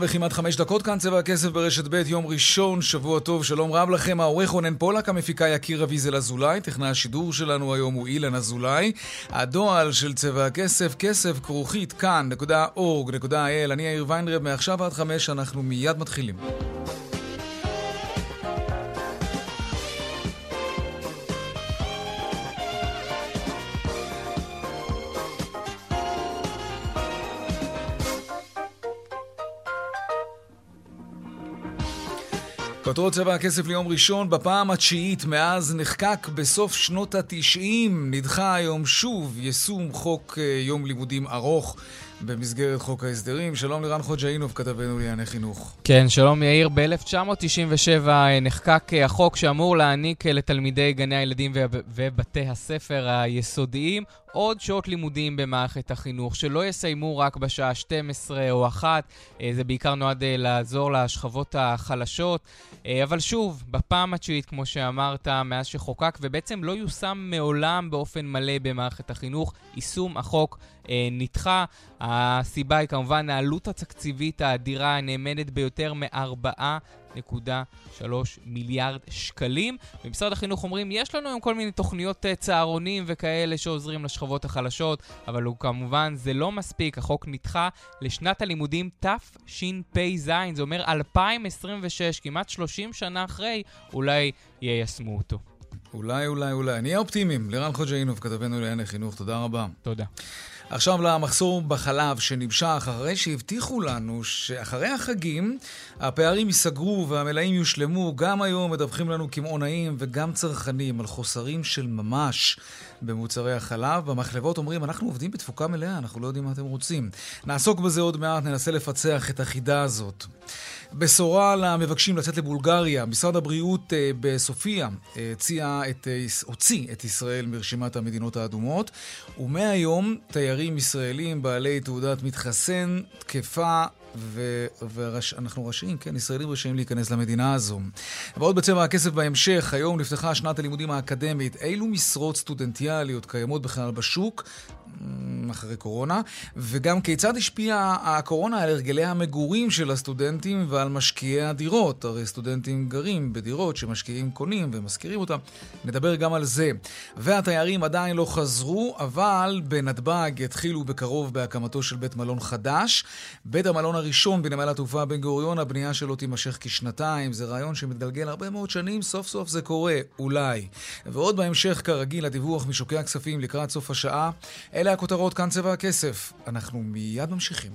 וכמעט חמש דקות כאן צבע הכסף ברשת ב', יום ראשון, שבוע טוב, שלום רב לכם, העורך רונן פולק, המפיקה יקיר אביזל אזולאי, טכנאי השידור שלנו היום הוא אילן אזולאי, הדועל של צבע הכסף, כסף כרוכית כאן.org.il, אני יאיר ויינרב, מעכשיו עד חמש אנחנו מיד מתחילים. כותרות צבע הכסף ליום ראשון, בפעם התשיעית מאז נחקק בסוף שנות התשעים, נדחה היום שוב יישום חוק אה, יום לימודים ארוך. במסגרת חוק ההסדרים. שלום לרן חוג'אינוב, כתבנו לענייני חינוך. כן, שלום יאיר. ב-1997 נחקק החוק שאמור להעניק לתלמידי גני הילדים ובתי הספר היסודיים עוד שעות לימודים במערכת החינוך, שלא יסיימו רק בשעה 12 או 1. אה, זה בעיקר נועד אה, לעזור לשכבות החלשות. אה, אבל שוב, בפעם התשיעית, כמו שאמרת, מאז שחוקק, ובעצם לא יושם מעולם באופן מלא במערכת החינוך, יישום החוק נדחה. הסיבה היא כמובן העלות התקציבית האדירה הנאמדת ביותר מ-4.3 מיליארד שקלים. במשרד החינוך אומרים, יש לנו היום כל מיני תוכניות אה, צהרונים וכאלה שעוזרים לשכבות החלשות, אבל הוא כמובן, זה לא מספיק. החוק נדחה לשנת הלימודים תשפ"ז, זה אומר 2026, כמעט 30 שנה אחרי, אולי יישמו אותו. אולי, אולי, אולי. נהיה אופטימיים. לירן חוג'אינוב, כתבנו לענייני חינוך, תודה רבה. תודה. עכשיו למחסור בחלב שנמשך אחרי שהבטיחו לנו שאחרי החגים הפערים ייסגרו והמלאים יושלמו. גם היום מדווחים לנו קמעונאים וגם צרכנים על חוסרים של ממש במוצרי החלב. במחלבות אומרים, אנחנו עובדים בתפוקה מלאה, אנחנו לא יודעים מה אתם רוצים. נעסוק בזה עוד מעט, ננסה לפצח את החידה הזאת. בשורה למבקשים לצאת לבולגריה, משרד הבריאות אה, בסופיה אה, הציע את, אה, הוציא את ישראל מרשימת המדינות האדומות, ומהיום תיירים ישראלים בעלי תעודת מתחסן תקפה ואנחנו וש... רשאים, כן, ישראלים רשאים להיכנס למדינה הזו. ועוד בצבע הכסף בהמשך, היום נפתחה שנת הלימודים האקדמית. אילו משרות סטודנטיאליות קיימות בכלל בשוק? אחרי קורונה, וגם כיצד השפיעה הקורונה על הרגלי המגורים של הסטודנטים ועל משקיעי הדירות. הרי סטודנטים גרים בדירות שמשקיעים קונים ומשכירים אותם. נדבר גם על זה. והתיירים עדיין לא חזרו, אבל בנתב"ג יתחילו בקרוב בהקמתו של בית מלון חדש. בית המלון הראשון בנמל התעופה בן גוריון, הבנייה שלו תימשך כשנתיים. זה רעיון שמתגלגל הרבה מאוד שנים, סוף סוף זה קורה, אולי. ועוד בהמשך, כרגיל, הדיווח משוקי הכספים לקראת סוף השעה. אלה הכותרות כאן צבע הכסף. אנחנו מיד ממשיכים.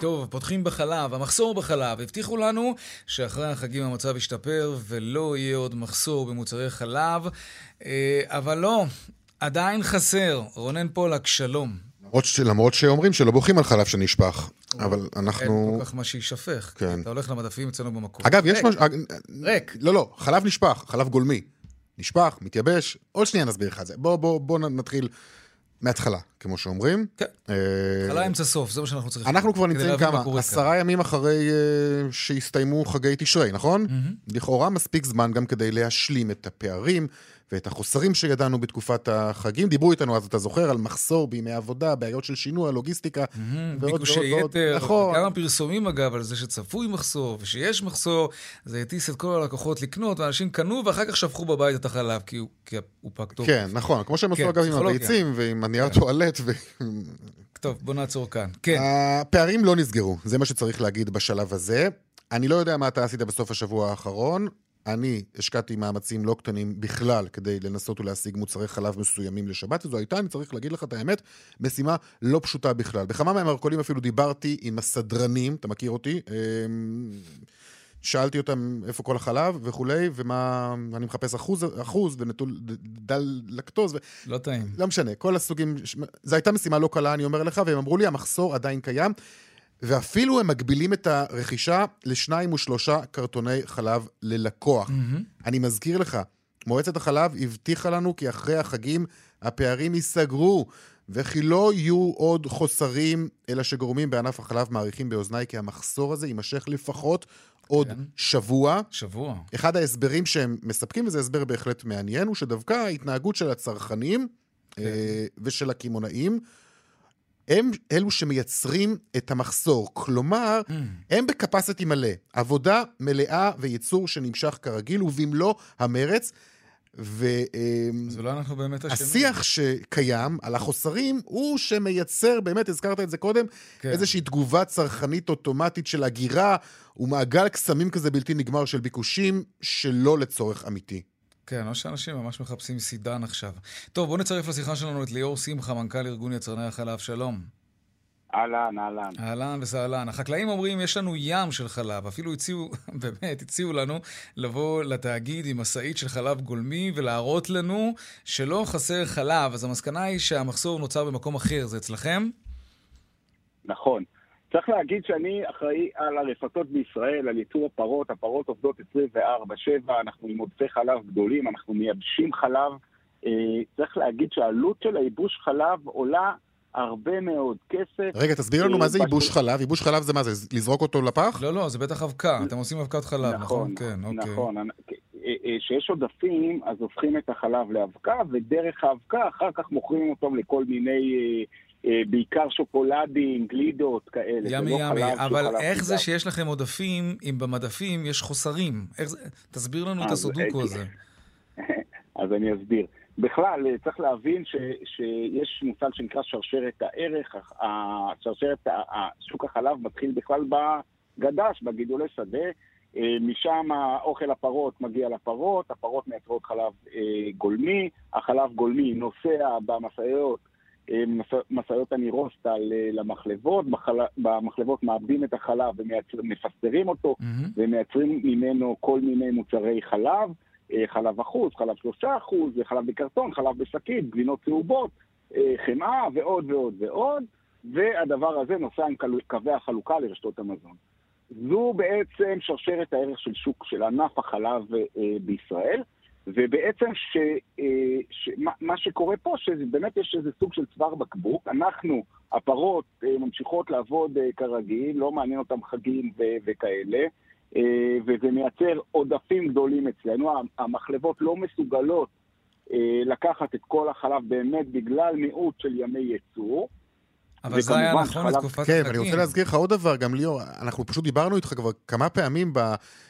טוב, פותחים בחלב. המחסור בחלב. הבטיחו לנו שאחרי החגים המצב ישתפר ולא יהיה עוד מחסור במוצרי חלב, אה, אבל לא, עדיין חסר. רונן פולק, שלום. למרות, ש... למרות שאומרים שלא בוכים על חלב שנשפך, אבל אנחנו... אין כל כך מה שיישפך. כן. אתה הולך למדפים אצלנו במקום. אגב, יש משהו... ריק. לא, לא, חלב נשפך, חלב גולמי. נשפך, מתייבש, עוד שנייה נסביר לך את זה. בוא, בוא, בוא נתחיל מההתחלה, כמו שאומרים. כן. התחלה אה, אמצע סוף, זה מה שאנחנו צריכים. אנחנו כבר נמצאים כמה? עשרה ימים אחרי uh, שהסתיימו חגי תשרי, נכון? לכאורה מספיק זמן גם כדי להשלים את הפערים. ואת החוסרים שידענו בתקופת החגים. דיברו איתנו אז, אתה זוכר, על מחסור בימי עבודה, בעיות של שינוי, הלוגיסטיקה, mm-hmm, ועוד ועוד ועוד. נכון. כמה פרסומים אגב על זה שצפוי מחסור, ושיש מחסור, זה הטיס את כל הלקוחות לקנות, ואנשים קנו ואחר כך שפכו בבית את החלב, כי הוא, פג טוב. כן, נכון, כמו שהם עשו כן, אגב עם הביצים ועם הנייר כן. טואלט. ו... טוב, בוא נעצור כאן. כן. הפערים לא נסגרו, זה מה שצריך להגיד בשלב הזה. אני לא יודע מה אתה עשית בסוף השבוע האחרון, אני השקעתי מאמצים לא קטנים בכלל כדי לנסות ולהשיג מוצרי חלב מסוימים לשבת, וזו הייתה, אני צריך להגיד לך את האמת, משימה לא פשוטה בכלל. בכמה מהמרכולים אפילו דיברתי עם הסדרנים, אתה מכיר אותי? שאלתי אותם איפה כל החלב וכולי, ומה, אני מחפש אחוז, אחוז ונטול דל לקטוז. ו... לא טעים. לא משנה, כל הסוגים, זו הייתה משימה לא קלה, אני אומר לך, והם אמרו לי, המחסור עדיין קיים, ואפילו הם מגבילים את הרכישה לשניים ושלושה קרטוני חלב ללקוח. Mm-hmm. אני מזכיר לך, מועצת החלב הבטיחה לנו כי אחרי החגים הפערים ייסגרו, וכי לא יהיו עוד חוסרים, אלא שגורמים בענף החלב מעריכים באוזניי כי המחסור הזה יימשך לפחות עוד כן. שבוע. שבוע. אחד ההסברים שהם מספקים, וזה הסבר בהחלט מעניין, הוא שדווקא ההתנהגות של הצרכנים כן. אה, ושל הקמעונאים, הם אלו שמייצרים את המחסור. כלומר, mm. הם בקפסיטי מלא. עבודה מלאה וייצור שנמשך כרגיל, ובמלוא המרץ. ו... אז אולי אנחנו באמת אשמים. השיח שקיים על החוסרים הוא שמייצר, באמת, הזכרת את זה קודם, כן. איזושהי תגובה צרכנית אוטומטית של הגירה ומעגל קסמים כזה בלתי נגמר של ביקושים שלא לצורך אמיתי. כן, או שאנשים ממש מחפשים סידן עכשיו. טוב, בואו נצרף לשיחה שלנו את ליאור שמחה, מנכ"ל ארגון יצרני החלב. שלום. אהלן, אהלן. אהלן וסהלן. החקלאים אומרים, יש לנו ים של חלב. אפילו הציעו, באמת, הציעו לנו לבוא לתאגיד עם משאית של חלב גולמי ולהראות לנו שלא חסר חלב. אז המסקנה היא שהמחסור נוצר במקום אחר. זה אצלכם? נכון. צריך להגיד שאני אחראי על הרפתות בישראל, על ייצור הפרות, הפרות עובדות 24-7, אנחנו עם עודפי חלב גדולים, אנחנו מייבשים חלב. אה, צריך להגיד שהעלות של הייבוש חלב עולה הרבה מאוד כסף. רגע, תסביר לנו מה זה ייבוש חלב. ייבוש חלב זה מה זה, לזרוק אותו לפח? לא, לא, זה בטח אבקה. אתם עושים אבקת חלב, נכון? נכון, כן, אוקיי. נכון. כשיש עודפים, אז הופכים את החלב לאבקה, ודרך האבקה אחר כך מוכרים אותם לכל מיני... בעיקר שוקולדים, גלידות כאלה. ימי לא ימי, אבל איך זה שיש לכם עודפים אם במדפים יש חוסרים? תסביר לנו את הסודוקו הזה. אז אני אסביר. בכלל, אה, צריך להבין ש, שיש מושג שנקרא שרשרת הערך, שרשרת, שוק החלב מתחיל בכלל בגדש, בגידולי שדה, אה, משם אוכל הפרות מגיע לפרות, הפרות מייצרות חלב אה, גולמי, החלב גולמי נוסע במשאיות, משאיות הנירוסטל למחלבות, במחלבות מאבדים את החלב ומפסטרים אותו, mm-hmm. ומייצרים ממנו כל מיני מוצרי חלב. אה, חלב אחוז, חלב שלושה אחוז, חלב בקרטון, חלב בשקית, גבינות צהובות, אה, חמאה ועוד ועוד ועוד, והדבר הזה נוסע עם קווי החלוקה לרשתות המזון. זו בעצם שרשרת הערך של שוק, של ענף החלב אה, בישראל, ובעצם ש, ש, מה, שקורה פה, שבאמת יש איזה סוג של צוואר בקבוק. אנחנו, הפרות, ממשיכות לעבוד כרגיל, לא מעניין אותם חגים ו, וכאלה. אה, וזה מייצר עודפים גדולים אצלנו. המחלבות לא מסוגלות אה, לקחת את כל החלב באמת בגלל מיעוט של ימי ייצור. אבל זה היה נכון לתקופת החגים. כן, ואני רוצה להזכיר לך עוד דבר, גם ליאור, אנחנו פשוט דיברנו איתך כבר כמה פעמים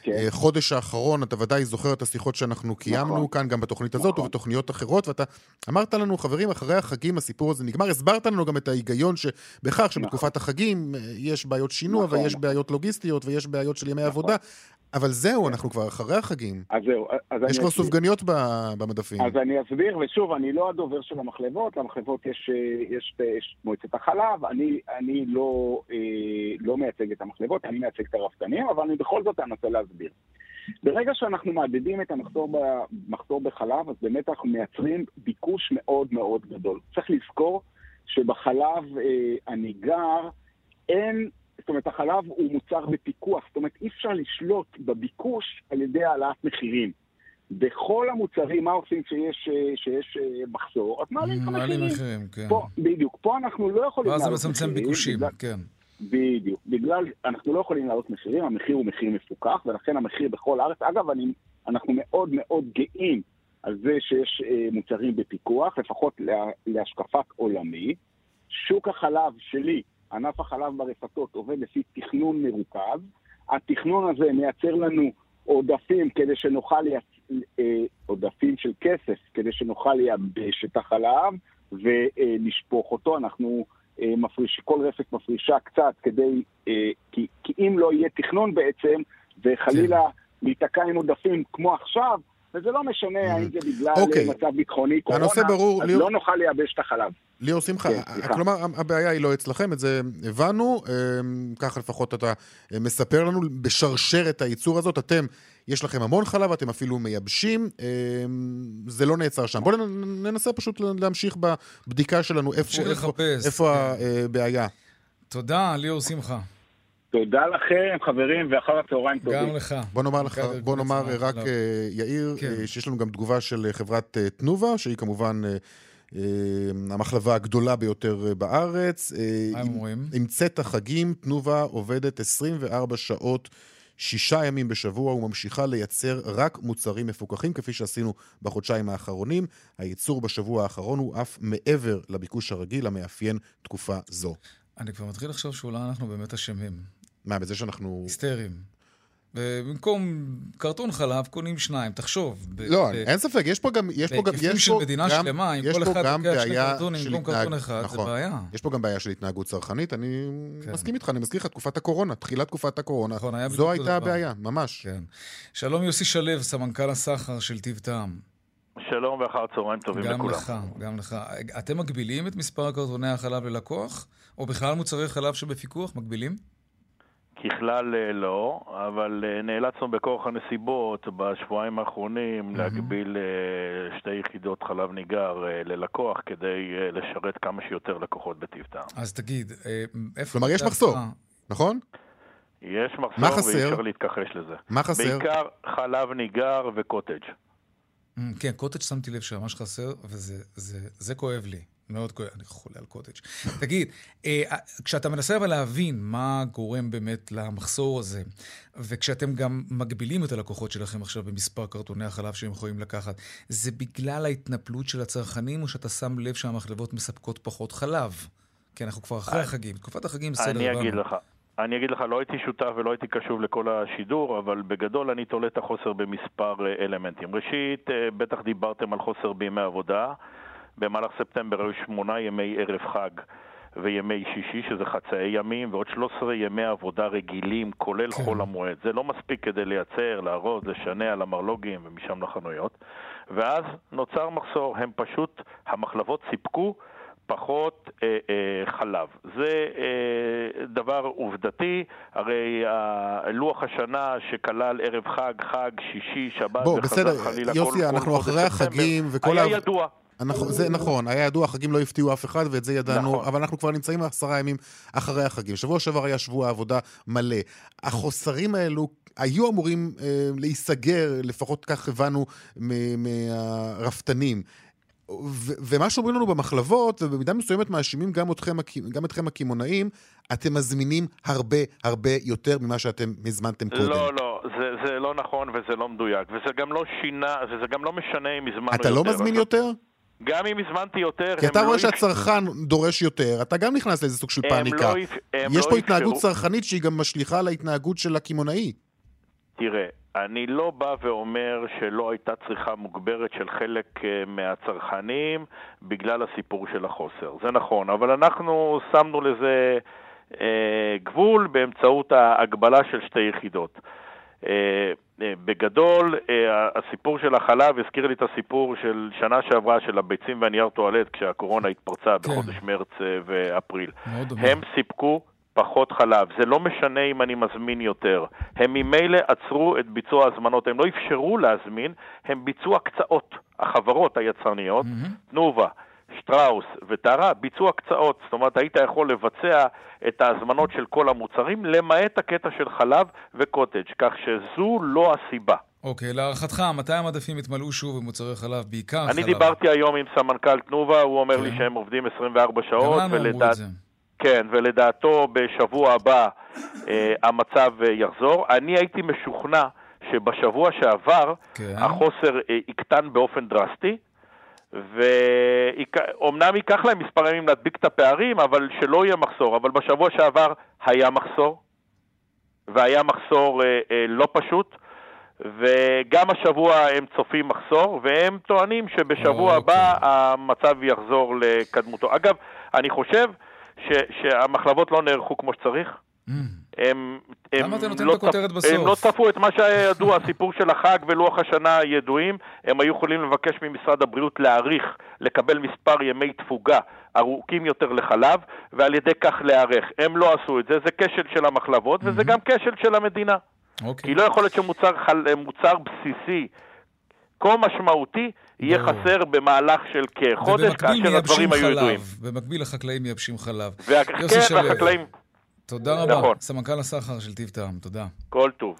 בחודש כן. האחרון, אתה ודאי זוכר את השיחות שאנחנו קיימנו נכון. כאן, גם בתוכנית הזאת נכון. ובתוכניות אחרות, ואתה אמרת לנו, חברים, אחרי החגים הסיפור הזה נגמר, הסברת לנו גם את ההיגיון שבכך שבתקופת נכון. החגים אה, יש בעיות שינוע. ויש בעיות לוגיסטיות ויש בעיות של ימי. עבודה. אבל זהו, כן. אנחנו כבר אחרי החגים. אז זהו, אז יש כבר סופגניות במדפים. אז אני אסביר, ושוב, אני לא הדובר של המחלבות, למחלבות יש, יש, יש מועצת החלב, אני, אני לא, אה, לא מייצג את המחלבות, אני מייצג את הרפתנים, אבל אני בכל זאת אנסה להסביר. ברגע שאנחנו מעדדים את המחסור בחלב, אז באמת אנחנו מייצרים ביקוש מאוד מאוד גדול. צריך לזכור שבחלב אה, הניגר אין זאת אומרת, החלב הוא מוצר בפיקוח, זאת אומרת, אי אפשר לשלוט בביקוש על ידי העלאת מחירים. בכל המוצרים, מה עושים כשיש, שיש אה, מחסור? אז מעלים את המחירים. מעלים מחירים, כן. פה, בדיוק. פה אנחנו לא יכולים לעלות מחירים. ואז זה מצמצם ביקושים, בגלל, כן. בדיוק. בגלל, אנחנו לא יכולים לעלות מחירים, המחיר הוא מחיר מפוקח, ולכן המחיר בכל הארץ, אגב, אני, אנחנו מאוד מאוד גאים על זה שיש אה, מוצרים בפיקוח, לפחות לה, להשקפת עולמי. שוק החלב שלי, ענף החלב ברפתות עובד לפי תכנון מרוכז. התכנון הזה מייצר לנו עודפים כדי שנוכל, לייצ... אה, עודפים של כסף, כדי שנוכל לייבש את החלב ולשפוך אותו. אנחנו אה, מפריש, כל רפת מפרישה קצת כדי, אה, כי, כי אם לא יהיה תכנון בעצם, וחלילה להיתקע עם עודפים כמו עכשיו, וזה לא משנה Mhm. האם זה בגלל אוקיי. מצב ביטחוני, קורונה, ברור, אז ליאור- לא נוכל לייבש את החלב. ליאור שמחה, כן. כלומר הבעיה היא לא אצלכם, את זה הבנו, אמ, ככה לפחות אתה אה, מספר לנו, בשרשרת הייצור הזאת, אתם, יש לכם המון חלב, אתם אפילו מייבשים, אמ, זה לא נעצר שם. בואו ננסה פשוט להמשיך בבדיקה שלנו, איפה- איפה- לחפש, איפה כן. הבעיה. תודה, ליאור שמחה. תודה לכם, חברים, ואחר הצהריים טובים. גם לך. בוא נאמר לך, מנכ"ל בוא נאמר רק. אה, יאיר, כן. אה, שיש לנו גם תגובה של אה, חברת אה, תנובה, שהיא כמובן אה, אה, המחלבה הגדולה ביותר אה, בארץ. אה, מה הם אומרים? עם צאת החגים, תנובה עובדת 24 שעות, שישה ימים בשבוע, וממשיכה לייצר רק מוצרים מפוקחים, כפי שעשינו בחודשיים האחרונים. הייצור בשבוע האחרון הוא אף מעבר לביקוש הרגיל המאפיין תקופה זו. אני כבר מתחיל לחשוב שאולי אנחנו באמת אשמים. מה, בזה שאנחנו... היסטריים. ובמקום קרטון חלב קונים שניים, תחשוב. ב- לא, ב- אין ספק, יש פה גם... יש פה גם... בהיקפים יש של פה מדינה גם- שלמה, אם יש כל פה אחד גם לוקח שני בעיה קרטונים של במקום התנהג- קרטון אחד, זה נכון. בעיה. יש פה גם בעיה של התנהגות צרכנית, אני כן. מסכים איתך, אני מזכיר לך, תקופת הקורונה, תחילת תקופת הקורונה, נכון, היה זו הייתה דבר. הבעיה, ממש. כן. שלום יוסי שלו, סמנכ"ל הסחר של טיב טעם. שלום ואחר צהריים טובים גם לכולם. לך, גם לך. אתם מגבילים את מספר קרטוני החלב ללקוח? או בכלל מוצרי חלב שבפיקוח מגבילים? ככלל אה, לא, אבל אה, נאלצנו בכורח הנסיבות בשבועיים האחרונים להגביל אה, שתי יחידות חלב ניגר ללקוח כדי לשרת כמה שיותר לקוחות בטיב טעם. אז תגיד, איפה... כלומר, יש מחסור. נכון? יש מה מחסור? ואי אפשר להתכחש לזה. מה חסר? בעיקר חלב ניגר וקוטג'. Mm, כן, קוטג' שמתי לב שממש חסר, וזה זה, זה כואב לי. מאוד כואב, אני חולה על קוטג'. תגיד, אה, כשאתה מנסה אבל להבין מה גורם באמת למחסור הזה, וכשאתם גם מגבילים את הלקוחות שלכם עכשיו במספר קרטוני החלב שהם יכולים לקחת, זה בגלל ההתנפלות של הצרכנים, או שאתה שם לב שהמחלבות מספקות פחות חלב? כי אנחנו כבר אחרי החגים. תקופת החגים בסדר, אני אגיד. לך. אני אגיד לך, לא הייתי שותף ולא הייתי קשוב לכל השידור, אבל בגדול אני תולה את החוסר במספר אה, אלמנטים. ראשית, אה, בטח דיברתם על חוסר בימי עבודה. במהלך ספטמבר היו שמונה ימי ערב חג וימי שישי, שזה חצאי ימים, ועוד 13 ימי עבודה רגילים, כולל כן. חול המועד. זה לא מספיק כדי לייצר, לארוז, לשנע למרלוגים ומשם לחנויות. ואז נוצר מחסור. הם פשוט, המחלבות סיפקו פחות אה, אה, חלב. זה אה, דבר עובדתי, הרי אה, לוח השנה שכלל ערב חג, חג, שישי, שבת בוא, וחזר בסדר, חלילה יוסי, כל, אנחנו כל חודש אחרי ספטמבר, החגים וכל היה ה- ידוע. אנחנו, זה נכון, היה ידוע, החגים לא הפתיעו אף אחד, ואת זה ידענו, נכון. אבל אנחנו כבר נמצאים עשרה ימים אחרי החגים. שבוע שעבר היה שבוע עבודה מלא. החוסרים האלו היו אמורים אה, להיסגר, לפחות כך הבנו מהרפתנים. ו- ומה שאומרים לנו במחלבות, ובמידה מסוימת מאשימים גם אתכם, גם אתכם הקמעונאים, אתם מזמינים הרבה הרבה יותר ממה שאתם הזמנתם קודם. לא, לא, זה, זה לא נכון וזה לא מדויק, וזה גם לא שינה, וזה גם לא משנה אם הזמנו יותר. אתה לא מזמין אז- יותר? גם אם הזמנתי יותר, כי אתה לא רואה אפ- שהצרכן דורש יותר, אתה גם נכנס לאיזה סוג של פאניקה. לא יש לא פה התנהגות אפשרו- צרכנית שהיא גם משליכה על ההתנהגות של הקמעונאי. תראה, אני לא בא ואומר שלא הייתה צריכה מוגברת של חלק אה, מהצרכנים בגלל הסיפור של החוסר. זה נכון, אבל אנחנו שמנו לזה אה, גבול באמצעות ההגבלה של שתי יחידות. אה, בגדול, אה, הסיפור של החלב הזכיר לי את הסיפור של שנה שעברה של הביצים והנייר טואלט כשהקורונה התפרצה כן. בחודש מרץ אה, ואפריל. הם סיפקו פחות חלב. זה לא משנה אם אני מזמין יותר. הם ממילא עצרו את ביצוע ההזמנות. הם לא אפשרו להזמין, הם ביצעו הקצאות. החברות היצרניות, מהמם. תנובה, שטראוס וטרה, ביצעו הקצאות. זאת אומרת, היית יכול לבצע את ההזמנות של כל המוצרים, למעט הקטע של חלב וקוטג', כך שזו לא הסיבה. אוקיי, להערכתך, מתי המדפים יתמלאו שוב במוצרי חלב, בעיקר חלב? אני דיברתי היום עם סמנכ"ל תנובה, הוא אומר לי כן. שהם עובדים 24 גם שעות, לנו אמרו ולדעת- את זה. כן, ולדעתו בשבוע הבא אה, המצב אה, יחזור. אני הייתי משוכנע שבשבוע שעבר כן. החוסר אה, יקטן באופן דרסטי, ואומנם ייקח להם מספר ימים להדביק את הפערים, אבל שלא יהיה מחסור. אבל בשבוע שעבר היה מחסור, והיה מחסור אה, אה, לא פשוט. וגם השבוע הם צופים מחסור, והם טוענים שבשבוע אוקיי. הבא המצב יחזור לקדמותו. אגב, אני חושב ש, שהמחלבות לא נערכו כמו שצריך. הם, אתה נותן את בסוף? הם לא צפו את מה שהיה ידוע, הסיפור של החג ולוח השנה ידועים, הם היו יכולים לבקש ממשרד הבריאות להאריך, לקבל מספר ימי תפוגה ארוכים יותר לחלב, ועל ידי כך להיערך. הם לא עשו את זה, זה כשל של המחלבות, וזה גם כשל של המדינה. אוקיי. כי לא יכול להיות שמוצר חל... בסיסי כה משמעותי יהיה חסר במהלך של כחודש, כאשר הדברים היו ידועים. במקביל החקלאים מייבשים חלב. וה... כן, והחקלאים... תודה רבה. נכון. סמנכ"ל הסחר של טיב טעם, תודה. כל טוב.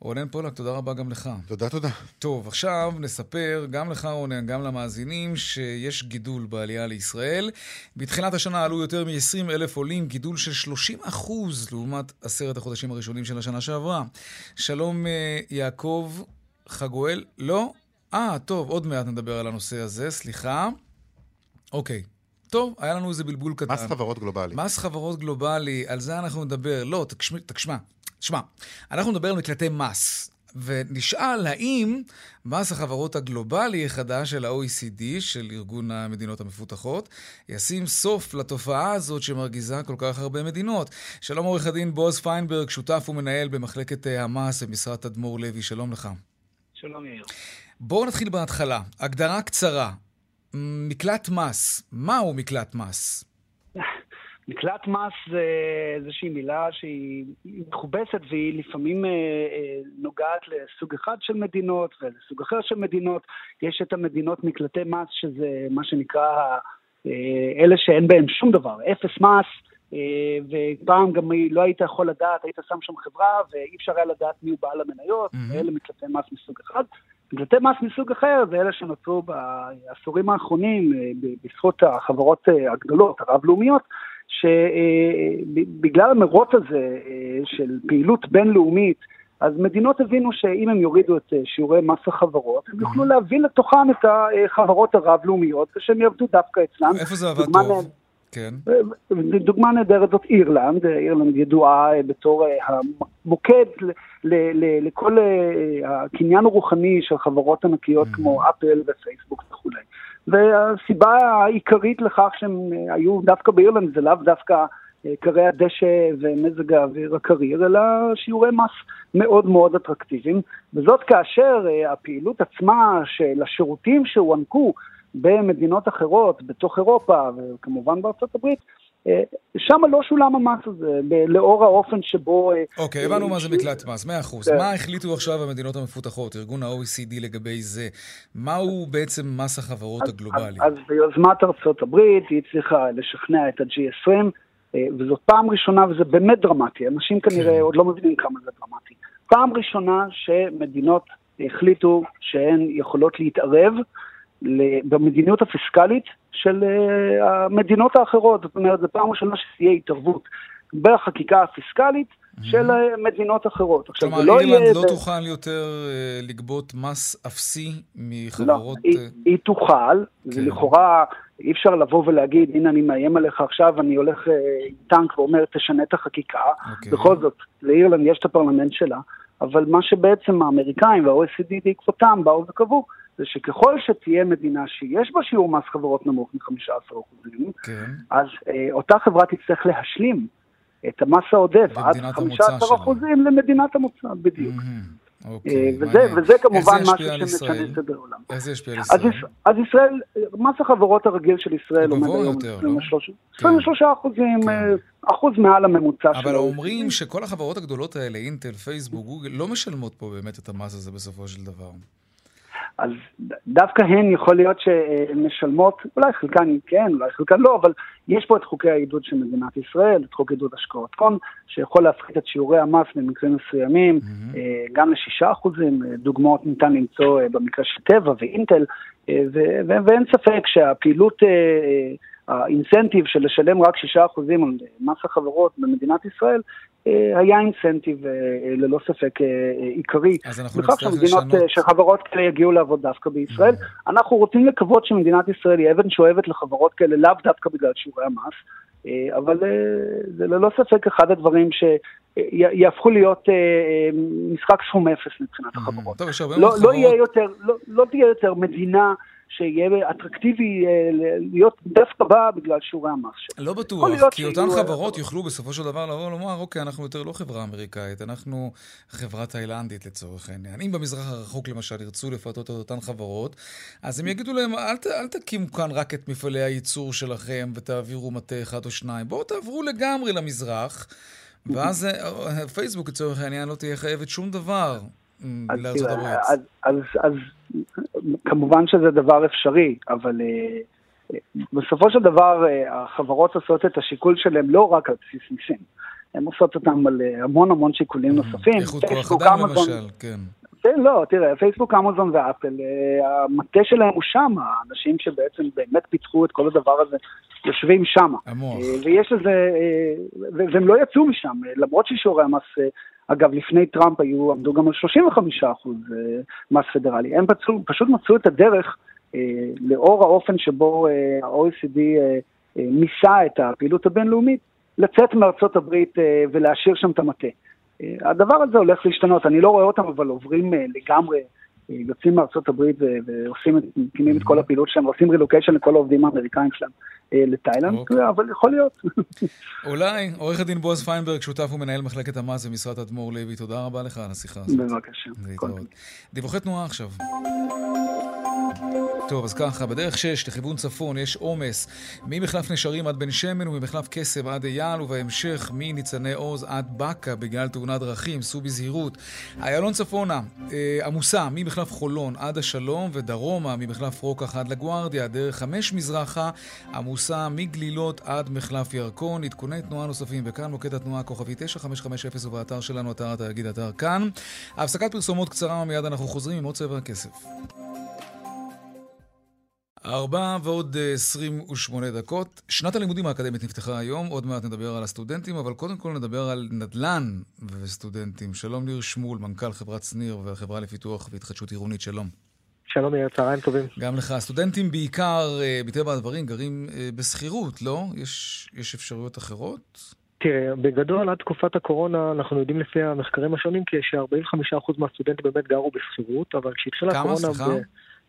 רונן פולק, תודה רבה גם לך. תודה, תודה. טוב, עכשיו נספר גם לך, רונן, גם למאזינים, שיש גידול בעלייה לישראל. בתחילת השנה עלו יותר מ-20 אלף עולים, גידול של 30 אחוז לעומת עשרת החודשים הראשונים של השנה שעברה. שלום, אה, יעקב חגואל. לא? אה, טוב, עוד מעט נדבר על הנושא הזה, סליחה. אוקיי, טוב, היה לנו איזה בלבול קטן. מס חברות גלובלי. מס חברות גלובלי, על זה אנחנו נדבר. לא, תשמע, תשמע, אנחנו נדבר על מקלטי מס. ונשאל האם מס החברות הגלובלי החדש של ה-OECD, של ארגון המדינות המפותחות, ישים סוף לתופעה הזאת שמרגיזה כל כך הרבה מדינות. שלום עורך הדין בועז פיינברג, שותף ומנהל במחלקת אה, המס במשרד תדמור לוי, שלום לך. שלום יאיר. בואו נתחיל בהתחלה. הגדרה קצרה, מקלט מס, מהו מקלט מס? מקלט מס זה איזושהי מילה שהיא מכובסת והיא לפעמים אה, אה, נוגעת לסוג אחד של מדינות ולסוג אחר של מדינות. יש את המדינות מקלטי מס שזה מה שנקרא אה, אלה שאין בהם שום דבר, אפס מס, ופעם גם לא היית יכול לדעת, היית שם שם חברה ואי אפשר היה לדעת מי הוא בעל המניות, mm-hmm. ואלה מקלטי מס מסוג אחד. מקלטי מס מסוג אחר זה אלה שנוצרו בעשורים האחרונים בזכות החברות הגדולות, הרב-לאומיות, שבגלל המרוץ הזה אה, של פעילות בינלאומית, אז מדינות הבינו שאם הם יורידו את אה, שיעורי מס החברות, הם יוכלו. להביא לתוכן את החברות הרב-לאומיות, ושהם יעבדו דווקא אצלם. איפה זה עבד טוב? כן. דוגמה נהדרת זאת אירלנד, אירלנד ידועה בתור המוקד לכל הקניין הרוחני של חברות ענקיות mm-hmm. כמו אפל ופייסבוק וכולי. והסיבה העיקרית לכך שהם היו דווקא באירלנד זה לאו דווקא קרי הדשא ומזג האוויר הקריר, אלא שיעורי מס מאוד מאוד אטרקטיביים, וזאת כאשר הפעילות עצמה של השירותים שהוענקו במדינות אחרות, בתוך אירופה וכמובן בארצות הברית, אה, שם לא שולם המס הזה, לאור האופן שבו... אה, אוקיי, okay, הבנו מה זה מקלט מס, מאה אחוז. כן. מה החליטו עכשיו המדינות המפותחות, ארגון ה-OECD לגבי זה? מהו בעצם מס החברות אז, הגלובלי? אז, אז ביוזמת ארצות הברית היא הצליחה לשכנע את ה-G20, אה, וזאת פעם ראשונה, וזה באמת דרמטי, אנשים כנראה כן. עוד לא מבינים כמה זה דרמטי. פעם ראשונה שמדינות החליטו שהן יכולות להתערב במדיניות הפיסקלית של אה, המדינות האחרות. זאת אומרת, זו פעם ראשונה שתהיה התערבות בחקיקה הפיסקלית של אה, מדינות אחרות. כלומר, לא אירלנד לא תוכל יותר אה, לגבות מס אפסי מחברות... לא, היא תוכל, כן. ולכאורה אי אפשר לבוא ולהגיד, הנה אני מאיים עליך עכשיו, אני הולך עם טנק ואומר, תשנה את החקיקה. אוקיי. בכל זאת, לאירלנד יש את הפרלמנט שלה, אבל מה שבעצם האמריקאים וה-OECD בעקבותם באו וקבעו, זה שככל שתהיה מדינה שיש בה שיעור מס חברות נמוך מ-15%, כן. אז אה, אותה חברה תצטרך להשלים את המס העודף עד 15% למדינת המוצא, בדיוק. Mm-hmm. אוקיי, אה, וזה, וזה כמובן משהו שמשנה סדר עולם. איך זה ישפיע על ישראל? אז, ישראל, מס החברות הרגיל של ישראל עומד היום 23 לא? כן. אחוזים, כן. אה, אחוז מעל הממוצע שלו. אבל אומרים שכל החברות הגדולות האלה, אינטל, פייסבוק, גוגל, לא משלמות פה באמת את המס הזה בסופו של דבר. אז דווקא הן יכול להיות שמשלמות, אולי חלקן כן, אולי חלקן לא, אבל יש פה את חוקי העידוד של מדינת ישראל, את חוק עידוד השקעות הון, שיכול להפחית את שיעורי המס במקרים מסוימים, mm-hmm. גם לשישה אחוזים, דוגמאות ניתן למצוא אה, במקרה של טבע ואינטל, אה, ואין ספק שהפעילות... האינסנטיב של לשלם רק 6% על מס החברות במדינת ישראל אה, היה אינסנטיב אה, אה, ללא ספק עיקרי. אז אנחנו נצטרך לשנות. שחברות כאלה יגיעו לעבוד דווקא בישראל. Mm. אנחנו רוצים לקוות שמדינת ישראל היא אבן שואבת לחברות כאלה לאו דווקא בגלל שיעורי המס, אבל זה ללא ספק אחד הדברים ש... יהפכו להיות משחק סכום אפס מבחינת Mm-hmm. החברות. טוב, יש הרבה לא, לא, יהיה. יותר, לא, לא תהיה יותר מדינה שיהיה אטרקטיבי אה, להיות דווקא בה בגלל שיעורי המס שלה. לא בטוח, כי אותן שיהיו, אה, חברות יוכלו בסופו של דבר לבוא ולומר, אוקיי, אנחנו יותר לא חברה אמריקאית, אנחנו חברה תאילנדית לצורך העניין. אם במזרח הרחוק למשל ירצו לפתות את אותן חברות, אז הם יגידו להם, אל, אל תקימו כאן רק את מפעלי הייצור שלכם ותעבירו מטה אחד או שניים, בואו תעברו לגמרי למזרח, ואז אה, פייסבוק לצורך העניין לא תהיה חייבת שום דבר לארצות תראה, הברית. אז, אז, אז כמובן שזה דבר אפשרי, אבל אה, בסופו של דבר אה, החברות עושות את השיקול שלהם לא רק על בסיס מיסים, הן עושות אותם על אה, המון המון שיקולים נוספים. איכות כוח אדם למשל, כן. לא, תראה, פייסבוק, אמזון ואפל, המטה שלהם הוא שם, האנשים שבעצם באמת פיתחו את כל הדבר הזה, יושבים שם. המוח. ויש לזה, והם לא יצאו משם, למרות ששיעורי המס, אגב, לפני טראמפ היו, עמדו גם על 35 אחוז אה, מס פדרלי. הם פצו, פשוט מצאו את הדרך, אה, לאור האופן שבו אה, ה-OECD אה, אה, ניסה את הפעילות הבינלאומית, לצאת מארצות הברית אה, ולהשאיר שם את המטה. אה, הדבר הזה הולך להשתנות, אני לא רואה אותם, אבל עוברים אה, לגמרי, יוצאים מארצות הברית ועושים, את- מקימים את כל הפעילות שלהם, ועושים רילוקיישן לכל העובדים האמריקאים שלהם אה, לתאילנד, אוקיי. אבל יכול להיות. אולי, עורך הדין בועז פיינברג, שותף ומנהל מחלקת המס במשרד אדמו"ר לוי, תודה רבה לך על השיחה הזאת. בבקשה. דיווחי תנועה עכשיו. טוב, אז ככה, בדרך 6 לכיוון צפון יש עומס ממחלף נשרים עד בן שמן וממחלף קסם עד אייל, ובהמשך מניצני עוז עד באקה בגלל תאונת דרכים, סעו בזהירות. איילון צפונה, אה, עמוסה ממחלף חולון עד השלום ודרומה ממחלף רוקח עד לגוארדיה, דרך 5 מזרחה, עמוסה מגלילות עד מחלף ירקון. עדכוני תנועה נוספים, וכאן מוקד התנועה הכוכבי 9550 ובאתר שלנו, אתר התאגיד, אתר כאן. הפסקת פרסומות קצרה, מיד אנחנו חוזרים עם עוד צבע הכסף. ארבע ועוד אה, 28 דקות. שנת הלימודים האקדמית נפתחה היום, עוד מעט נדבר על הסטודנטים, אבל קודם כל נדבר על נדל"ן וסטודנטים. שלום ניר שמול, מנכ"ל חברת שניר והחברה לפיתוח והתחדשות עירונית, שלום. שלום יאיר, צהריים טובים. גם לך. הסטודנטים בעיקר, אה, מטבע הדברים, גרים אה, בשכירות, לא? יש, יש אפשרויות אחרות? תראה, בגדול עד תקופת הקורונה אנחנו יודעים לפי המחקרים השונים כי ש-45% מהסטודנטים באמת גרו בשכירות, אבל כשהתחילה כמה? הקורונה... סליחה? ב-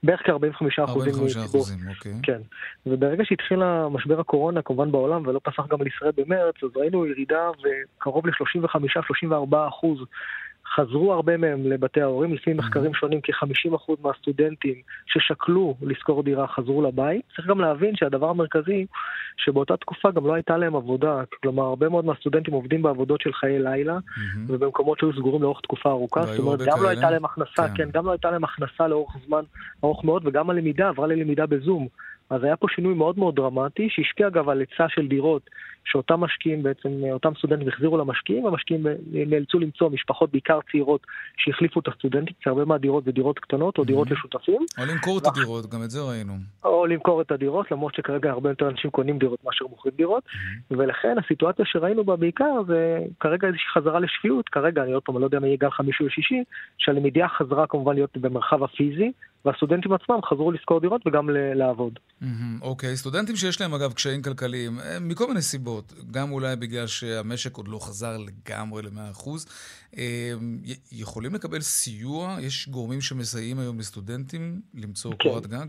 בערך כ-45% 45 מציבור. אחוזים, אוקיי. כן, וברגע שהתחיל משבר הקורונה, כמובן בעולם, ולא פסח גם על ישראל במרץ, אז ראינו ירידה וקרוב ל-35-34 אחוז חזרו הרבה מהם לבתי ההורים, לפי מחקרים שונים כ-50% מהסטודנטים ששקלו לשכור דירה חזרו לבית. צריך גם להבין שהדבר המרכזי, שבאותה תקופה גם לא הייתה להם עבודה, כלומר הרבה מאוד מהסטודנטים עובדים בעבודות של חיי לילה. ובמקומות שהיו סגורים לאורך תקופה ארוכה, והיו זאת אומרת גם לא. הייתה להם הכנסה, כן. כן, גם לא הייתה להם הכנסה לאורך זמן ארוך מאוד, וגם הלמידה עברה ללמידה בזום. אז היה פה שינוי מאוד מאוד דרמטי, שהשפיע אגב על היצע של דירות, שאותם משקיעים בעצם, אותם סטודנטים החזירו למשקיעים, והמשקיעים נאלצו למצוא משפחות בעיקר צעירות שהחליפו את הסטודנטים, כי הרבה מהדירות זה דירות קטנות או דירות לשותפים, או למכור את הדירות, גם את זה ראינו. או למכור את הדירות, למרות שכרגע הרבה יותר אנשים קונים דירות מאשר מוכרים דירות, ולכן הסיטואציה שראינו בה בעיקר זה כרגע איזושהי חזרה לשפיות, כרגע אני עוד פעם לא יודע מה יהיה גל חמישי או שישי, שהלמידה חזרה כמובן להיות במרחב הפיזי, והסטודנטים עצמם חזרו לשכור דירות וגם לעבוד. מהמם, אוקיי, סטודנטים שיש להם אגב קשיים כלכליים, אה, מכל מיני סיבות, גם אולי בגלל שהמשק עוד לא חזר לגמרי ל-100%, אה, יכולים לקבל סיוע? יש גורמים שמסייעים היום לסטודנטים למצוא כן. קורת גג?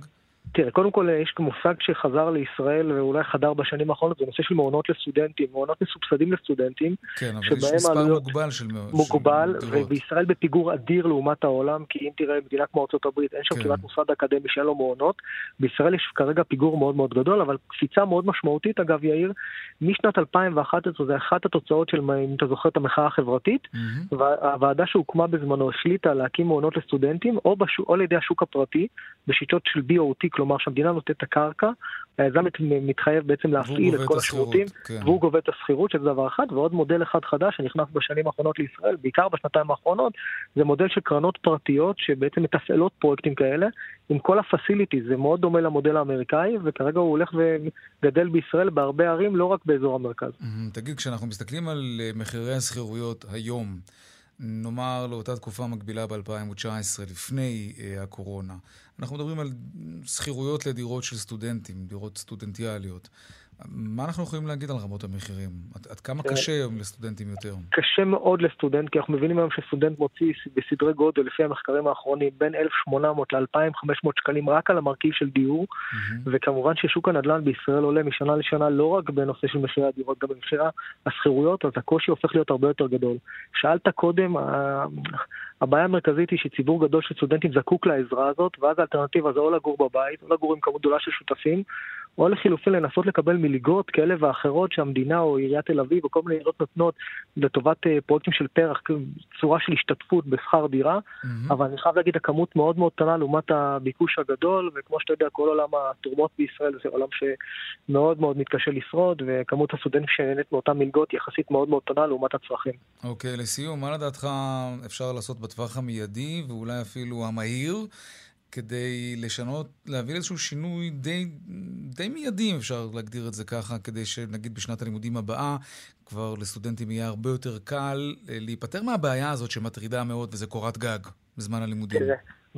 תראה, קודם כל יש מושג שחזר לישראל ואולי חדר בשנים האחרונות, זה נושא של מעונות לסטודנטים, מעונות מסובסדים לסטודנטים, כן, אבל יש מספר העלויות מוגבל של של מוגבל, דירות. ובישראל בפיגור אדיר לעומת העולם, כי אם תראה מדינה כמו ארה"ב, אין שם כן. כמעט מוסד אקדמי שאין לו מעונות, בישראל יש כרגע פיגור מאוד מאוד גדול, אבל קפיצה מאוד משמעותית, אגב יאיר, משנת 2011 זה אחת התוצאות של, אם אתה זוכר את המחאה החברתית, מהמם, והוועדה שהוקמה בזמנו החליטה להקים מעונות לסטודנטים או, בשו, או על ידי השוק הפרטי בשיטות של BOT, כלומר שהמדינה נותנת את הקרקע, היזם מת- מתחייב בעצם להפעיל את כל השירותים, כן. והוא גובה את השכירות, שזה דבר אחד, ועוד מודל אחד חדש שנכנס בשנים האחרונות לישראל, בעיקר בשנתיים האחרונות, זה מודל של קרנות פרטיות שבעצם מתפעלות פרויקטים כאלה, עם כל הפסיליטי, זה מאוד דומה למודל האמריקאי, וכרגע הוא הולך וגדל בישראל בהרבה ערים, לא רק באזור המרכז. תגיד, כשאנחנו מסתכלים על אה, מחירי השכירויות היום, נאמר לאותה תקופה מקבילה ב-2019, לפני אה, הקורונה, אנחנו מדברים על שכירויות לדירות של סטודנטים, דירות סטודנטיאליות. מה אנחנו יכולים להגיד על רמות המחירים? עד, עד כמה קשה היום לסטודנטים יותר? קשה מאוד לסטודנט, כי אנחנו מבינים היום שסטודנט מוציא בסדרי גודל, לפי המחקרים האחרונים, בין 1,800 ל-2,500 שקלים רק על המרכיב של דיור, mm-hmm. וכמובן ששוק הנדל"ן בישראל עולה משנה לשנה לא רק בנושא של מחירי הדירות, גם במחירי השכירויות, אז הקושי הופך להיות הרבה יותר גדול. שאלת קודם, הבעיה המרכזית היא שציבור גדול של סטודנטים זקוק לעזרה הזאת, ואז האלטרנטיבה זה או לגור בבית, או לגור עם כמות גדולה של שותפים, או לחילופין לנסות לקבל מלגות כאלה ואחרות שהמדינה או עיריית תל אביב או כל מיני עיריות נותנות לטובת uh, פרויקטים של פרח, צורה של השתתפות בשכר דירה, mm-hmm. אבל אני חייב להגיד, הכמות מאוד מאוד קטנה לעומת הביקוש הגדול, וכמו שאתה יודע, כל עולם התרומות בישראל זה עולם שמאוד מאוד מתקשה לשרוד, וכמות הסטודנטים שנהנית מאותן מלגות יחסית מאוד מאוד קטנה לעומת הצרכים. אוקיי, okay, לסיום, מה לדעתך אפשר לעשות בטווח המיידי ואולי אפילו המהיר? כדי לשנות, להביא איזשהו שינוי די, די מיידי, אם אפשר להגדיר את זה ככה, כדי שנגיד בשנת הלימודים הבאה כבר לסטודנטים יהיה הרבה יותר קל אה, להיפטר מהבעיה הזאת שמטרידה מאוד, וזה קורת גג בזמן הלימודים.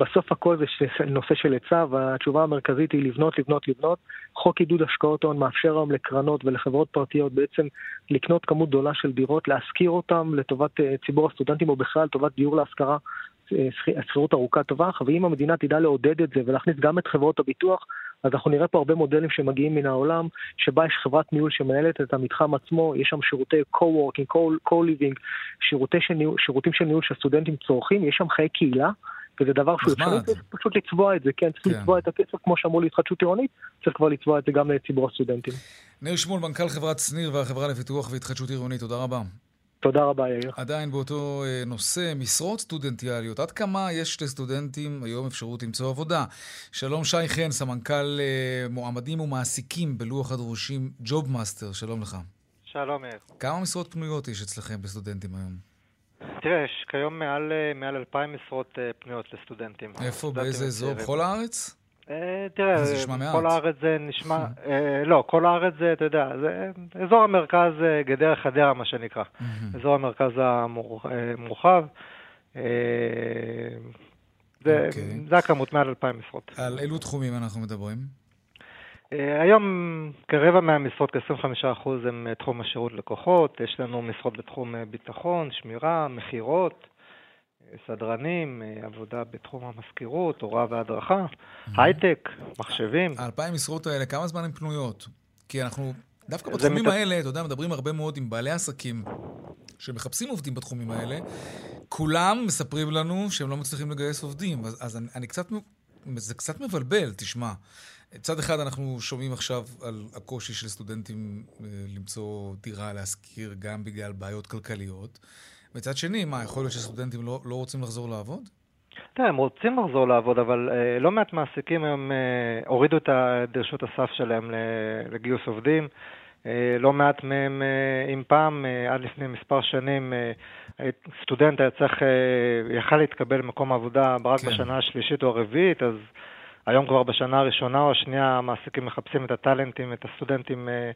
בסוף הכל זה נושא של היצע, והתשובה המרכזית היא לבנות, לבנות, לבנות. חוק עידוד השקעות הון מאפשר היום לקרנות ולחברות פרטיות בעצם לקנות כמות גדולה של דירות, להשכיר אותם לטובת אה, ציבור הסטודנטים או בכלל לטובת דיור להשכרה שכירות ארוכת טווח, ואם המדינה תדע לעודד את זה ולהכניס גם את חברות הביטוח, אז אנחנו נראה פה הרבה מודלים שמגיעים מן העולם, שבה יש חברת ניהול שמנהלת את המתחם עצמו, יש שם שירותי co-working, co-living, שירותים של ניהול שהסטודנטים צורכים, יש שם חיי קהילה. וזה דבר שהוא אפשרי, פשוט לצבוע את זה, כן, צריך כן. לצבוע את הכסף כמו שאמרו להתחדשות עירונית, צריך כבר לצבוע את זה גם לציבור הסטודנטים. ניר שמואל, מנכ"ל חברת שניר והחברה לפיתוח והתחדשות עירונית, תודה רבה. תודה רבה, יאיר. עדיין באותו אה, נושא, משרות סטודנטיאליות. עד כמה יש לסטודנטים היום אפשרות למצוא עבודה? שלום שי חן, סמנכ"ל אה, מועמדים ומעסיקים בלוח הדרושים JobMaster, שלום לך. שלום, יאיר. כמה משרות פנויות יש אצלכם בסטודנטים היום? תראה, יש כיום מעל, אה, מעל 2,000 משרות פנויות לסטודנטים. איפה? באיזה אזור? בכל הארץ? אה, תראה, כל הארץ זה נשמע, אה, לא, כל הארץ זה, אתה יודע, זה אזור המרכז אה, גדר חדרה, מה שנקרא. אזור המרכז המורחב. זה, אוקיי. זה הכמות, מעל 2,000 משרות. על אילו תחומים אנחנו מדברים? היום כרבע מהמשרות, כ-25% הם תחום השירות לקוחות, יש לנו משרות בתחום ביטחון, שמירה, מכירות, סדרנים, אה, עבודה בתחום המזכירות, הוראה והדרכה, הייטק, מחשבים. האלפיים משרות האלה, כמה זמן הן פנויות? כי אנחנו, דווקא בתחומים מת... האלה, אתה יודע, מדברים הרבה מאוד עם בעלי עסקים שמחפשים עובדים בתחומים האלה. כולם מספרים לנו שהם לא מצליחים לגייס עובדים. אז, אז אני, אני קצת, זה קצת מבלבל, תשמע. מצד אחד אנחנו שומעים עכשיו על הקושי של סטודנטים אה, למצוא דירה להשכיר גם בגלל בעיות כלכליות. מצד שני, מה, יכול להיות שסטודנטים לא, לא רוצים לחזור לעבוד? תראה, הם רוצים לחזור לעבוד, אבל אה, לא מעט מעסיקים הם אה, הורידו את דרשות הסף שלהם לגיוס עובדים. אה, לא מעט מהם, אה, אם פעם, אה, עד לפני מספר שנים, אה, סטודנט היה צריך, אה, יכל להתקבל למקום עבודה רק כן. בשנה השלישית או הרביעית, אז היום כבר בשנה הראשונה או השנייה המעסיקים מחפשים את הטאלנטים, את הסטודנטים, אה,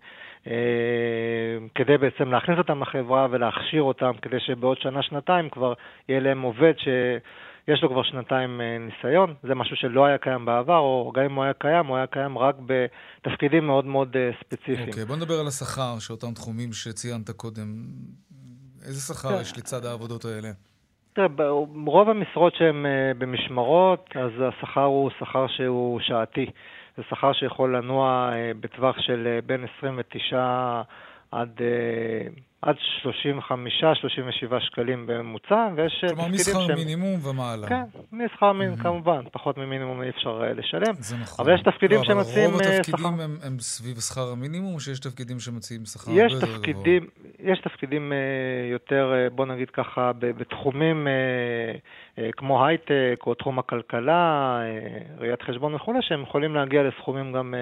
אה, כדי בעצם להכניס אותם לחברה ולהכשיר אותם, כדי שבעוד שנה-שנתיים כבר יהיה להם עובד שיש לו כבר שנתיים אה, ניסיון. זה משהו שלא היה קיים בעבר, או גם אם הוא היה קיים, הוא היה קיים רק בתפקידים מאוד מאוד אה, ספציפיים. אוקיי, okay, בוא נדבר על השכר של אותם תחומים שציינת קודם. איזה שכר כן. יש לצד העבודות האלה? תראה, רוב המשרות שהן אה, במשמרות, אז השכר הוא שכר שהוא שעתי. זה שכר שיכול לנוע אה, בטווח של אה, בין 29 עד עד 35-37 שקלים בממוצע, ויש תפקידים שהם... כלומר, משכר מינימום ומעלה. כן, משכר מינימום, mm-hmm. כמובן, פחות ממינימום אי אפשר uh, לשלם. זה נכון. אבל יש תפקידים לא, שמציעים שכר... רוב התפקידים שכר... הם, הם סביב שכר המינימום, או שיש תפקידים שמציעים שכר הרבה יותר גבוה? יש תפקידים יותר, בוא נגיד ככה, בתחומים כמו הייטק, או תחום הכלכלה, ראיית חשבון וכולי, שהם יכולים להגיע לסכומים גם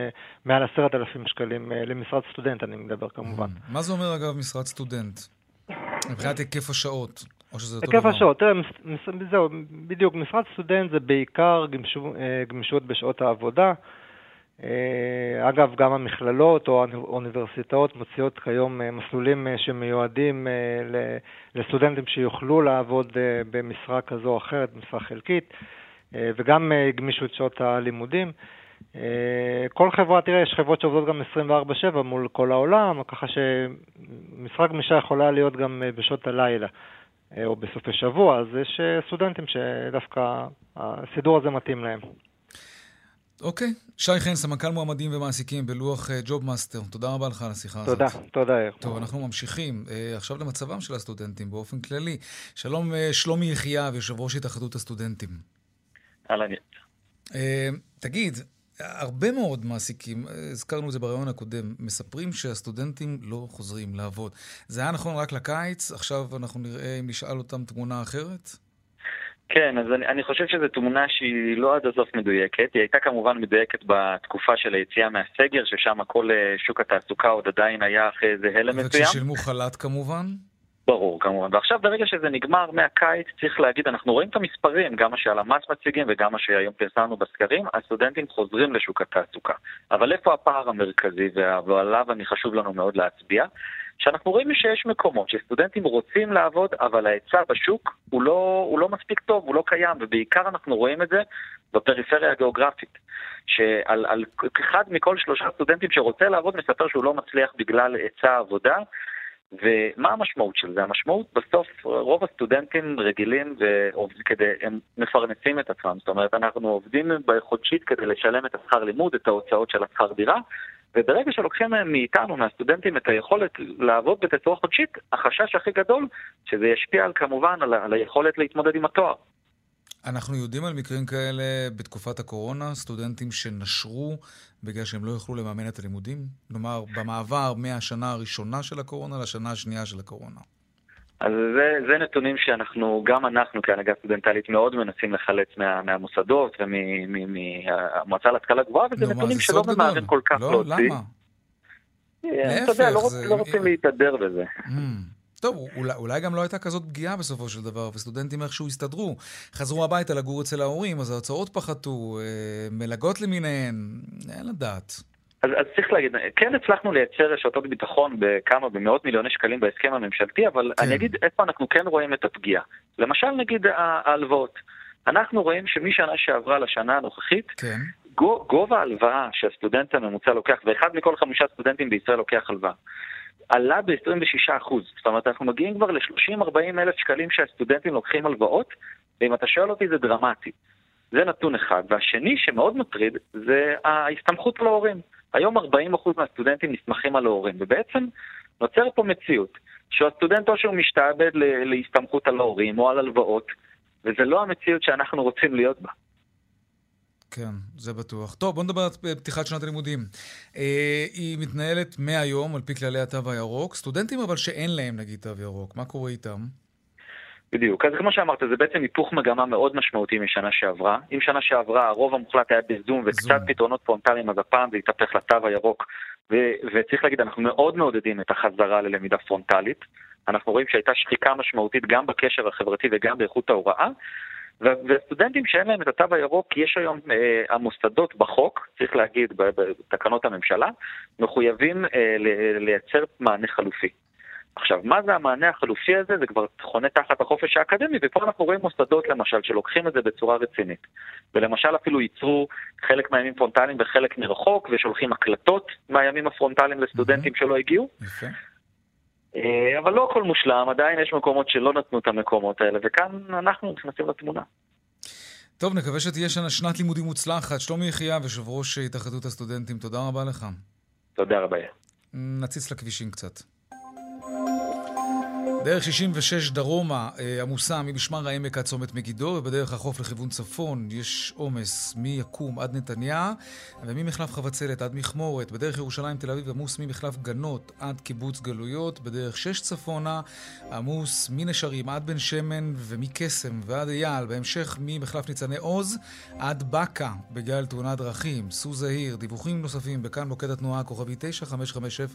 מעל עשרת אלפים שקלים למשרת סטודנט, אני מדבר כמובן. מה זה אומר, אגב, משרת סטודנט? סטודנט? מבחינת היקף השעות, או שזה אותו דבר? היקף השעות, תראה, זהו, בדיוק, משרת סטודנט זה בעיקר אה, גמישות בשעות העבודה. אה, אגב, גם המכללות או האוניברסיטאות מוציאות כיום אה, מסלולים שמיועדים לסטודנטים שיוכלו לעבוד במשרה כזו או אחרת, משרה חלקית, וגם גמישות שעות הלימודים. כל חברה, תראה, יש חברות שעובדות גם 24/7 מול כל העולם, ככה שמשרה גמישה יכולה להיות גם בשעות הלילה. או בסופי שבוע, אז יש סטודנטים שדווקא הסידור הזה מתאים להם. אוקיי. שי חן, סמנכ"ל מועמדים ומעסיקים בלוח JobMaster, תודה רבה לך על השיחה הזאת. תודה, תודה. טוב, אנחנו ממשיכים עכשיו למצבם של הסטודנטים באופן כללי. שלום שלומי יחייב, יושב ראש התאחדות הסטודנטים. אהלן. תגיד, הרבה מאוד מעסיקים, הזכרנו את זה ברעיון הקודם, מספרים שהסטודנטים לא חוזרים לעבוד. זה היה נכון רק לקיץ, עכשיו אנחנו נראה אם נשאל אותם תמונה אחרת? כן, אז אני, אני חושב שזו תמונה שהיא לא עד הסוף מדויקת. היא הייתה כמובן מדויקת בתקופה של היציאה מהסגר, ששם כל אה, שוק התעסוקה עוד עדיין היה אחרי איזה הלם מסוים. וכששילמו חל"ת כמובן? ברור, כמובן. ועכשיו, ברגע שזה נגמר מהקיץ, צריך להגיד, אנחנו רואים את המספרים, גם מה שהלמ"ס מציגים וגם מה שהיום פרסמנו בסקרים, הסטודנטים חוזרים לשוק התעסוקה. אבל איפה הפער המרכזי, ועליו אני חשוב לנו מאוד להצביע? שאנחנו רואים שיש מקומות שסטודנטים רוצים לעבוד, אבל ההיצע בשוק הוא לא, הוא לא מספיק טוב, הוא לא קיים, ובעיקר אנחנו רואים את זה בפריפריה הגיאוגרפית. שעל על אחד מכל שלושה סטודנטים שרוצה לעבוד מספר שהוא לא מצליח בגלל היצע העבודה. ומה המשמעות של זה? המשמעות בסוף, רוב הסטודנטים רגילים וכדי, הם מפרנסים את עצמם. זאת אומרת, אנחנו עובדים בחודשית כדי לשלם את השכר לימוד, את ההוצאות של השכר דירה, וברגע שלוקחים מאיתנו, מהסטודנטים, את היכולת לעבוד בתצורה חודשית, החשש הכי גדול, שזה ישפיע על, כמובן על, על היכולת להתמודד עם התואר. אנחנו יודעים על מקרים כאלה בתקופת הקורונה, סטודנטים שנשרו בגלל שהם לא יוכלו לממן את הלימודים? כלומר, במעבר מהשנה הראשונה של הקורונה לשנה השנייה של הקורונה. אז זה, זה נתונים שאנחנו, גם אנחנו כהנהגה סטודנטלית מאוד מנסים לחלץ מה, מהמוסדות ומהמועצה להשכלה גבוהה, וזה לא, נתונים שלא ממהרים כל כך לא, להוציא. למה? אתה יודע, לא, זה... לא רוצים להתהדר בזה. טוב, אולי, אולי גם לא הייתה כזאת פגיעה בסופו של דבר, וסטודנטים איכשהו הסתדרו. חזרו הביתה לגור אצל ההורים, אז ההוצאות פחתו, אה, מלגות למיניהן, אין לדעת. אז, אז צריך להגיד, כן הצלחנו לייצר רשתות ביטחון בכמה, במאות מיליוני שקלים בהסכם הממשלתי, אבל כן. אני אגיד איפה אנחנו כן רואים את הפגיעה. למשל נגיד ההלוואות. אנחנו רואים שמשנה שעברה לשנה הנוכחית, כן. גובה ההלוואה שהסטודנט הממוצע לוקח, ואחד מכל חמישה סטודנטים בישראל לוקח הלוואה, עלה ב-26%. זאת אומרת, אנחנו מגיעים כבר ל-30-40 אלף שקלים שהסטודנטים לוקחים הלוואות, ואם אתה שואל אותי זה דרמטי. זה נתון אחד. והשני שמאוד מטריד זה ההסתמכות על ההורים. היום 40% מהסטודנטים נסמכים על ההורים, ובעצם נוצר פה מציאות שהסטודנט או שהוא משתעבד להסתמכות על ההורים או על הלוואות, וזה לא המציאות שאנחנו רוצים להיות בה. כן, זה בטוח. טוב, בוא נדבר על פתיחת שנת הלימודים. אה, היא מתנהלת מהיום, על פי כללי התו הירוק. סטודנטים אבל שאין להם, נגיד, תו ירוק, מה קורה איתם? בדיוק. אז כמו שאמרת, זה בעצם היפוך מגמה מאוד משמעותי משנה שעברה. אם שנה שעברה הרוב המוחלט היה בזום וקצת פתרונות פרונטליים, אז הפעם זה התהפך לתו הירוק. ו- וצריך להגיד, אנחנו מאוד מעודדים את החזרה ללמידה פרונטלית. אנחנו רואים שהייתה שחיקה משמעותית גם בקשר החברתי וגם באיכות ההוראה. וסטודנטים שאין להם את התו הירוק, יש היום, אה, המוסדות בחוק, צריך להגיד, בתקנות הממשלה, מחויבים אה, לייצר מענה חלופי. עכשיו, מה זה המענה החלופי הזה? זה כבר חונה תחת החופש האקדמי, ופה אנחנו רואים מוסדות למשל שלוקחים את זה בצורה רצינית. ולמשל אפילו ייצרו חלק מהימים פרונטליים וחלק מרחוק, ושולחים הקלטות מהימים הפרונטליים לסטודנטים mm-hmm. שלא הגיעו. יפה. אה, אבל לא הכל מושלם, עדיין יש מקומות שלא נתנו את המקומות האלה, וכאן אנחנו נכנסים לתמונה. טוב, נקווה שתהיה שנה, שנת לימודים מוצלחת. שלומי יחיאב, יושב ראש התאחדות הסטודנטים, תודה רבה לך. תודה רבה. נציץ לכבישים קצת. דרך 66 דרומה אה, עמוסה ממשמר העמק עד צומת מגידו, ובדרך החוף לכיוון צפון יש עומס מיקום עד נתניה, וממחלף חבצלת עד מכמורת. בדרך ירושלים תל אביב עמוס ממחלף גנות עד קיבוץ גלויות. בדרך 6 צפונה עמוס מנשרים עד בן שמן ומקסם ועד אייל. בהמשך ממחלף ניצני עוז עד באקה בגלל תאונת דרכים. סו זהיר, דיווחים נוספים בכאן מוקד התנועה כוכבי 9550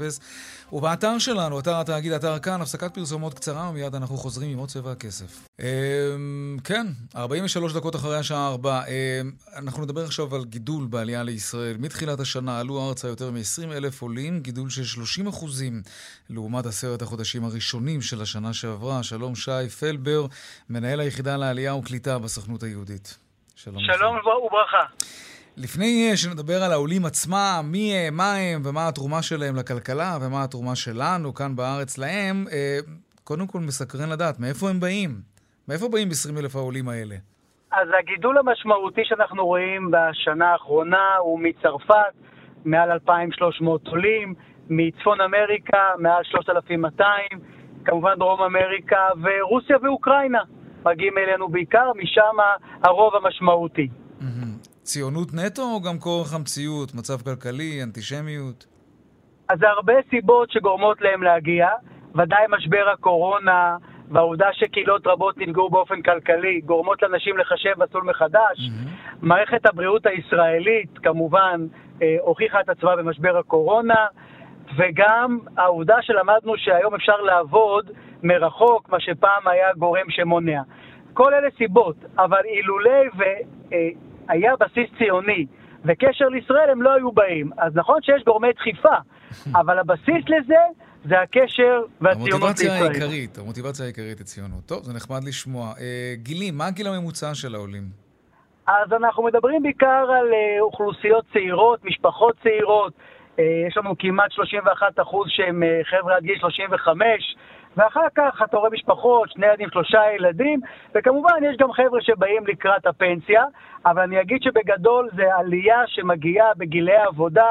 ובאתר שלנו, אתר התאגיד, אתר כאן, הפסקת פרסומות קצרה, ומיד אנחנו חוזרים עם עוד צבע הכסף. אמ, כן, 43 דקות אחרי השעה 4. אמ, אנחנו נדבר עכשיו על גידול בעלייה לישראל. מתחילת השנה עלו ארצה יותר מ-20 אלף עולים, גידול של 30 אחוזים לעומת עשרת החודשים הראשונים של השנה שעברה. שלום שי פלבר, מנהל היחידה לעלייה וקליטה בסוכנות היהודית. שלום. שלום וברכה. לפני שנדבר על העולים עצמם, מי הם, מה הם ומה התרומה שלהם לכלכלה ומה התרומה שלנו כאן בארץ להם, קודם כל מסקרן לדעת מאיפה הם באים. מאיפה באים 20 אלף העולים האלה? אז הגידול המשמעותי שאנחנו רואים בשנה האחרונה הוא מצרפת, מעל 2,300 עולים, מצפון אמריקה, מעל 3,200, כמובן דרום אמריקה, ורוסיה ואוקראינה מגיעים אלינו בעיקר, משם הרוב המשמעותי. ציונות נטו או גם כורח המציאות, מצב כלכלי, אנטישמיות? אז זה הרבה סיבות שגורמות להם להגיע, ודאי משבר הקורונה, והעובדה שקהילות רבות נפגעו באופן כלכלי גורמות לאנשים לחשב מסלול מחדש. Mm-hmm. מערכת הבריאות הישראלית כמובן אה, הוכיחה את עצמה במשבר הקורונה, וגם העובדה שלמדנו שהיום אפשר לעבוד מרחוק, מה שפעם היה גורם שמונע. כל אלה סיבות, אבל אילולי והיה אה, בסיס ציוני וקשר לישראל הם לא היו באים. אז נכון שיש גורמי דחיפה, אבל הבסיס לזה זה הקשר והציונות לישראל. המוטיבציה העיקרית, המוטיבציה העיקרית לציונות. טוב, זה נחמד לשמוע. אה, גילי, מה הגיל הממוצע של העולים? אז אנחנו מדברים בעיקר על אה, אוכלוסיות צעירות, משפחות צעירות. אה, יש לנו כמעט 31 אחוז שהם אה, חבר'ה עד גיל 35, ואחר כך אתה רואה משפחות, שני ילדים, שלושה ילדים, וכמובן יש גם חבר'ה שבאים לקראת הפנסיה, אבל אני אגיד שבגדול זה עלייה שמגיעה בגילי העבודה,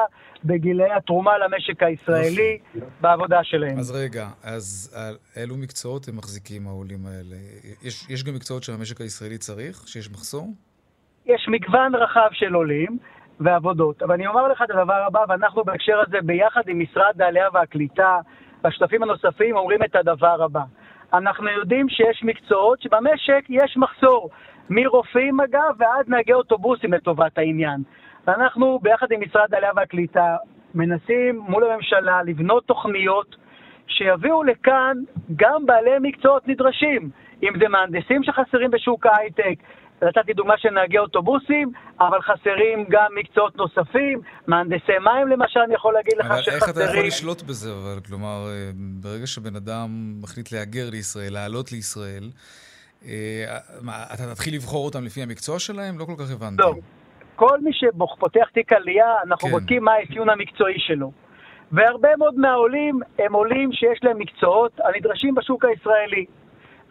בגילי התרומה למשק הישראלי, בעבודה שלהם. אז רגע, אז אילו מקצועות הם מחזיקים, העולים האלה? יש, יש גם מקצועות שהמשק הישראלי צריך, שיש מחסור? יש מגוון רחב של עולים. ועבודות. אבל אני אומר לך את הדבר הבא, ואנחנו בהקשר הזה ביחד עם משרד העלייה והקליטה והשותפים הנוספים אומרים את הדבר הבא. אנחנו יודעים שיש מקצועות שבמשק יש מחסור, מרופאים אגב ועד נהגי אוטובוסים לטובת העניין. ואנחנו ביחד עם משרד העלייה והקליטה מנסים מול הממשלה לבנות תוכניות שיביאו לכאן גם בעלי מקצועות נדרשים, אם זה מהנדסים שחסרים בשוק ההייטק, נתתי דוגמה של נהגי אוטובוסים, אבל חסרים גם מקצועות נוספים, מהנדסי מים למשל, אני יכול להגיד לך שחסרים. אבל איך אתה יכול לשלוט בזה, אבל כלומר, אה, ברגע שבן אדם מחליט להגר לישראל, לעלות לישראל, אה, אתה תתחיל לבחור אותם לפי המקצוע שלהם? לא כל כך הבנתי. לא. כל מי שפותח תיק עלייה, אנחנו כן. בודקים מה האפיון המקצועי שלו. והרבה מאוד מהעולים הם עולים שיש להם מקצועות הנדרשים בשוק הישראלי.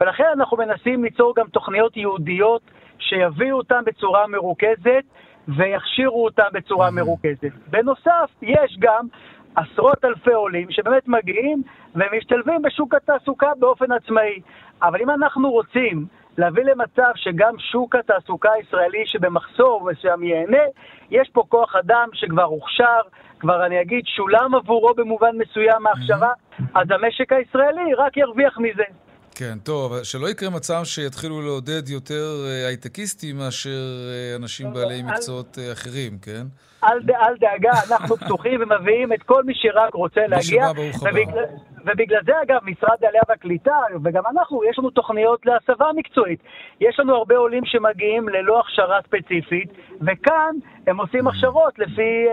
ולכן אנחנו מנסים ליצור גם תוכניות ייעודיות שיביאו אותם בצורה מרוכזת ויכשירו אותם בצורה מרוכזת. בנוסף, יש גם עשרות אלפי עולים שבאמת מגיעים ומשתלבים בשוק התעסוקה באופן עצמאי. אבל אם אנחנו רוצים להביא למצב שגם שוק התעסוקה הישראלי שבמחסור מסוים ייהנה, יש פה כוח אדם שכבר הוכשר, כבר אני אגיד שולם עבורו במובן מסוים מההכשרה, אז המשק הישראלי רק ירוויח מזה. כן, טוב, שלא יקרה מצב שיתחילו לעודד יותר אה, הייטקיסטים מאשר אה, אנשים בעלי מקצועות אה, אחרים, כן? אל, אל דאגה, אנחנו פתוחים ומביאים את כל מי שרק רוצה להגיע. ובגלל, ובגלל זה, אגב, משרד העלייה והקליטה, וגם אנחנו, יש לנו תוכניות להסבה מקצועית. יש לנו הרבה עולים שמגיעים ללא הכשרה ספציפית, וכאן הם עושים הכשרות לפי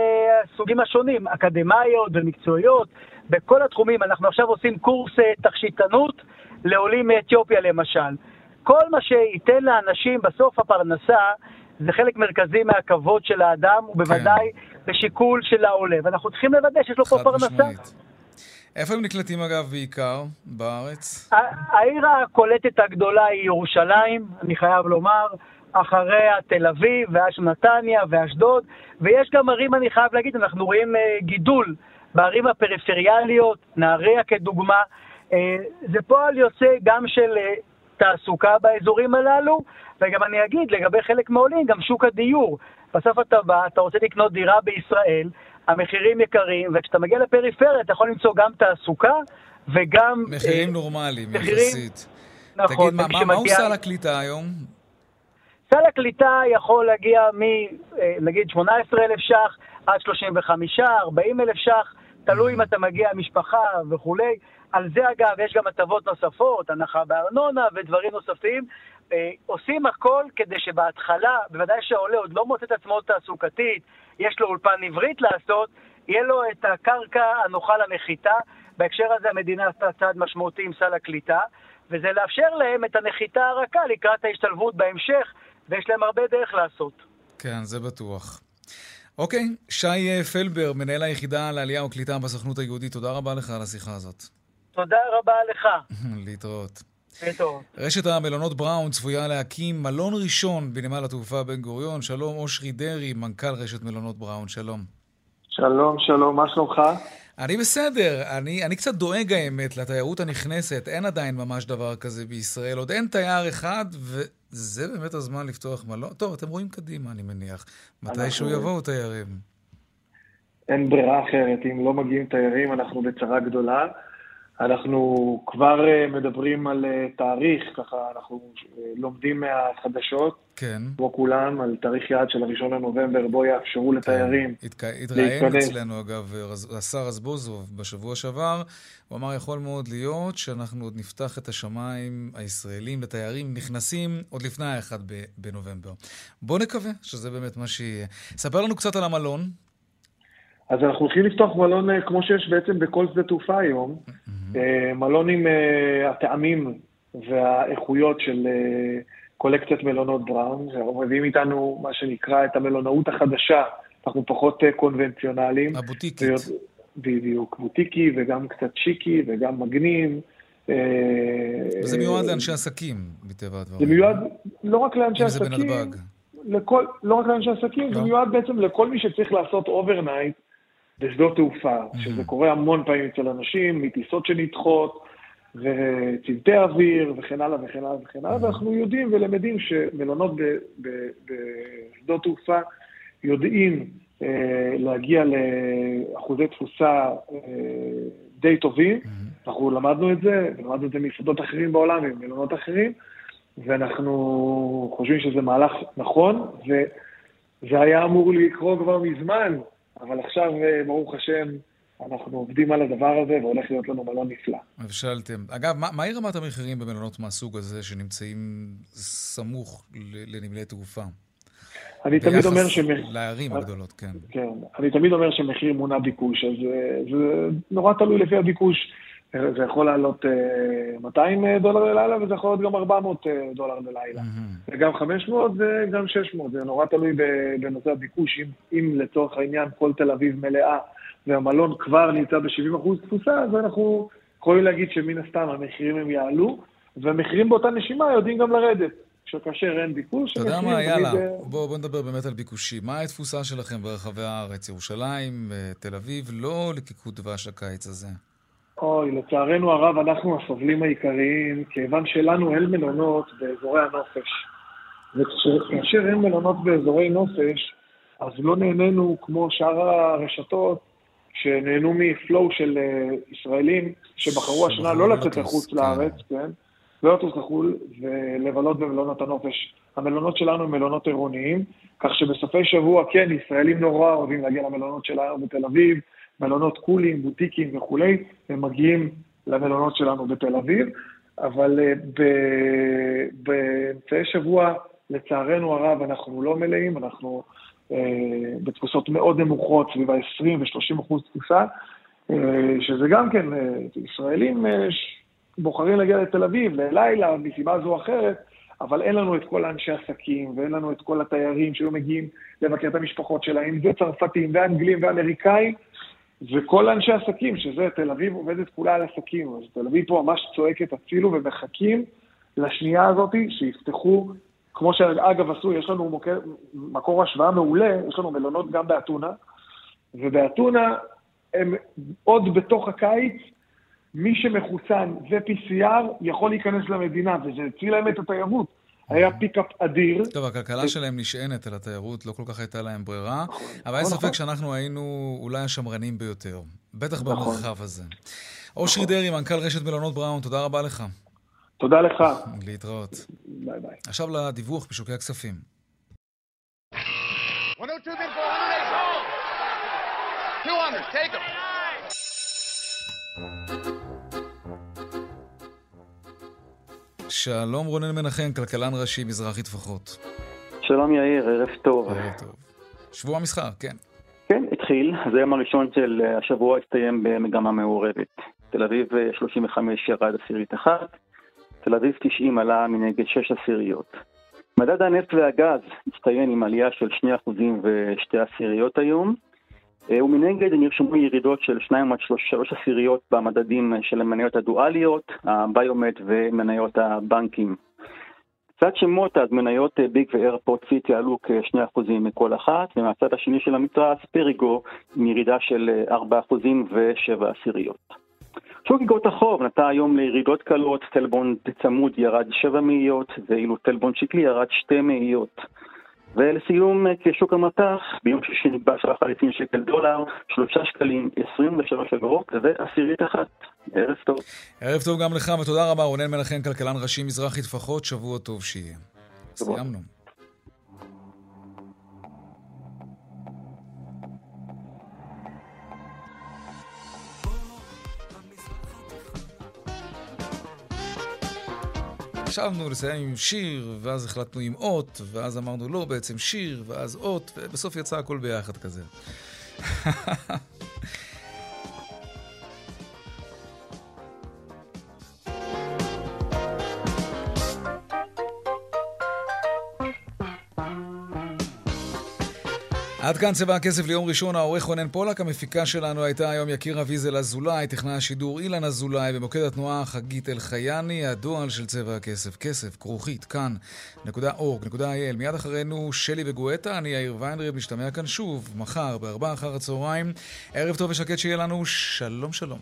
הסוגים השונים, אקדמאיות ומקצועיות, בכל התחומים. אנחנו עכשיו עושים קורס תכשיטנות. לעולים מאתיופיה למשל. כל מה שייתן לאנשים בסוף הפרנסה זה חלק מרכזי מהכבוד של האדם, ובוודאי כן. בשיקול של העולה. ואנחנו צריכים לוודא שיש לו פה פרנסה. משמעית. איפה הם נקלטים אגב בעיקר בארץ? העיר הקולטת הגדולה היא ירושלים, אני חייב לומר, אחריה תל אביב, ואז נתניה ואשדוד, ויש גם ערים, אני חייב להגיד, אנחנו רואים אה, גידול בערים הפריפריאליות, נהריה כדוגמה, זה פועל יוצא גם של אה, תעסוקה באזורים הללו, וגם אני אגיד, לגבי חלק מהעולים, גם שוק הדיור. בסוף אתה בא, אתה רוצה לקנות דירה בישראל, המחירים יקרים, וכשאתה מגיע לפריפריה אתה יכול למצוא גם תעסוקה וגם... מחירים אה, נורמליים, מחירים... יחסית. נכון. תגיד, מה, מה, מה הוא סל הקליטה היום? סל הקליטה יכול להגיע מ, אה, נגיד, 18,000 ש"ח עד 35, 40,000 ש"ח, תלוי אם אתה מגיע משפחה וכולי. על זה אגב יש גם הטבות נוספות, הנחה בארנונה ודברים נוספים. אה, עושים הכל כדי שבהתחלה, בוודאי שהעולה עוד לא מוצא את עצמו תעסוקתית, יש לו אולפן עברית לעשות, יהיה לו את הקרקע הנוחה לנחיתה. בהקשר הזה המדינה עשתה צעד משמעותי עם סל הקליטה, וזה לאפשר להם את הנחיתה הרכה לקראת ההשתלבות בהמשך, ויש להם הרבה דרך לעשות. כן, זה בטוח. אוקיי, שי פלבר, מנהל היחידה לעלייה וקליטה בסוכנות היהודית, תודה רבה לך על השיחה הזאת. תודה רבה לך. להתראות. להתראות. רשת המלונות בראון צפויה להקים מלון ראשון בנמל התעופה בן גוריון. שלום, אושרי דרעי, מנכ"ל רשת מלונות בראון, שלום. שלום, שלום, מה שלומך? אני בסדר, אני, אני קצת דואג האמת לתיירות הנכנסת, אין עדיין ממש דבר כזה בישראל, עוד אין תייר אחד, וזה באמת הזמן לפתוח מלון. טוב, אתם רואים קדימה, אני מניח. מתישהו יבואו תיירים. אין ברירה אחרת, אם לא מגיעים תיירים, אנחנו בצרה גדולה. אנחנו כבר אה, מדברים על אה, תאריך, ככה אנחנו אה, לומדים מהחדשות, כן. כמו כולם, על תאריך יעד של הראשון לנובמבר, בו יאפשרו כן. לתיירים התק... התראיין אצלנו, אגב, השר רזבוזוב בשבוע שעבר, הוא אמר, יכול מאוד להיות שאנחנו עוד נפתח את השמיים הישראלים לתיירים נכנסים עוד לפני ה-1 בנובמבר. בואו נקווה שזה באמת מה שיהיה. ספר לנו קצת על המלון. אז אנחנו הולכים לפתוח מלון כמו שיש בעצם בכל שדה תעופה היום. אה, מלון עם אה, הטעמים והאיכויות של אה, קולקציית מלונות בראון. אנחנו מביאים איתנו מה שנקרא את המלונאות החדשה, אנחנו פחות קונבנציונליים. הבוטיקית. בדיוק, בוטיקי וגם קצת שיקי וגם מגניב. וזה מיועד לאנשי עסקים, מטבע הדברים. זה מיועד לא רק לאנשי עסקים. אם זה בנתב"ג. לכל, לא רק לאנשי עסקים, לא. זה מיועד בעצם לכל מי שצריך לעשות overnight בשדות תעופה, mm-hmm. שזה קורה המון פעמים אצל אנשים, מטיסות שנדחות, וצוותי אוויר, וכן הלאה וכן הלאה וכן הלאה, mm-hmm. ואנחנו יודעים ולמדים שמלונות בשדות תעופה יודעים אה, להגיע לאחוזי תפוסה אה, די טובים. Mm-hmm. אנחנו למדנו את זה, למדנו את זה משדות אחרים בעולם, ממלונות אחרים, ואנחנו חושבים שזה מהלך נכון, וזה היה אמור לקרות כבר מזמן, אבל עכשיו, אה, ברוך השם, אנחנו עובדים על הדבר הזה והולך להיות לנו מלון נפלא. הבשלתם. אגב, מה, מהי רמת המחירים במלונות מהסוג הזה שנמצאים סמוך לנמלי תעופה? אני תמיד אומר ש... לערים הגדולות, כן. כן. אני תמיד אומר שמחיר מונע ביקוש, אז אה, זה נורא תלוי לפי הביקוש. זה יכול לעלות 200 אה, דולר ללילה, וזה יכול להיות גם 400 דולר ללילה. וגם 500 וגם 600, זה נורא תלוי בנושא הביקוש. אם, אם לצורך העניין כל תל אביב מלאה והמלון כבר נמצא ב-70% תפוסה, אז אנחנו יכולים להגיד שמן הסתם המחירים הם יעלו, והמחירים באותה נשימה יודעים גם לרדת. שכאשר אין ביקוש, אתה יודע מה, יאללה, בואו בוא נדבר באמת על ביקושים. מה התפוסה שלכם ברחבי הארץ? ירושלים, אה, תל אביב, לא לקיקוד דבש הקיץ הזה. אוי, לצערנו הרב, אנחנו הסובלים העיקריים, כיוון שלנו אין מלונות באזורי הנופש. וכאשר אין מלונות באזורי נופש, אז לא נהנינו כמו שאר הרשתות, שנהנו מפלואו של uh, ישראלים שבחרו השנה לא לצאת לחוץ כן. לארץ, כן? לא לטוס לחו"ל ולבלות במלונות הנופש. המלונות שלנו הם מלונות עירוניים, כך שבסופי שבוע, כן, ישראלים נורא אוהבים להגיע למלונות שלנו בתל אביב, מלונות קולים, בוטיקים וכולי, הם מגיעים למלונות שלנו בתל אביב, אבל uh, באמצעי שבוע, לצערנו הרב, אנחנו לא מלאים, אנחנו uh, בתפוסות מאוד נמוכות, סביב ה-20 ו-30 אחוז תפוסה, uh, שזה גם כן, ישראלים בוחרים להגיע לתל אביב ללילה, מסיבה זו או אחרת, אבל אין לנו את כל האנשי עסקים, ואין לנו את כל התיירים שהיו מגיעים לבקר את המשפחות שלהם, וצרפתים, ואנגלים, ואמריקאים, וכל אנשי עסקים, שזה תל אביב עובדת כולה על עסקים, אז תל אביב פה ממש צועקת הצילו ומחכים לשנייה הזאת שיפתחו, כמו שאגב עשו, יש לנו מוקר, מקור השוואה מעולה, יש לנו מלונות גם באתונה, ובאתונה הם עוד בתוך הקיץ, מי שמחוסן ו-PCR יכול להיכנס למדינה, וזה הציל להם את התיירות. היה pickup אדיר. טוב, הכלכלה שלהם נשענת על התיירות, לא כל כך הייתה להם ברירה, אבל אין נכון, ספק נכון. שאנחנו היינו אולי השמרנים ביותר, בטח נכון. במרחב הזה. אושרי דרעי, מנכ"ל רשת מלונות בראון, תודה רבה לך. תודה לך. להתראות. ביי ביי. עכשיו לדיווח בשוקי הכספים. take them. שלום רונן מנחם, כלכלן ראשי, מזרחי טפחות. שלום יאיר, ערב טוב. ערב טוב. שבוע המסחר, כן. כן, התחיל. זה היום הראשון של השבוע הסתיים במגמה מעורבת. תל אביב 35 ירד עשירית אחת, תל אביב 90 עלה מנגד 6 עשיריות. מדד הנפט והגז הצטיין עם עלייה של 2% ושתי עשיריות היום, אה, ומנגד נרשמו ירידות של 2 עד 3 עשיריות במדדים של המניות הדואליות, הביומט ומניות הבנקים. קצת שמות, אז מניות אה, ביג ואיירפורט סיטי עלו כ-2% מכל אחת, ומהצד השני של המתרס פריגו עם ירידה של 4% ו-7 עשיריות. שוק איגרות החוב נטע היום לירידות קלות, טלבון צמוד ירד 7 מאיות, ואילו טלבון שקלי ירד 2 מאיות. ולסיום, כשוק המטח, ביום שישי נקבע שרח לפי שקל דולר, 3 שקלים 23 אגורות ועשירית אחת. ערב טוב. ערב טוב גם לך, ותודה רבה, רונן מנחם, כלכלן ראשי מזרחי טפחות, שבוע טוב שיהיה. סיימנו. חשבנו לסיים עם שיר, ואז החלטנו עם אות, ואז אמרנו לא, בעצם שיר, ואז אות, ובסוף יצא הכל ביחד כזה. עד כאן צבע הכסף ליום ראשון, העורך רונן פולק, המפיקה שלנו הייתה היום יקיר אביזל אזולאי, טכנאי השידור אילן אזולאי, במוקד התנועה חגית אלחייני, הדואל של צבע הכסף, כסף, כרוכית, כאן.org.il. מיד אחרינו שלי וגואטה, אני יאיר ויינרב, נשתמע כאן שוב, מחר, בארבעה אחר הצהריים. ערב טוב ושקט שיהיה לנו, שלום שלום.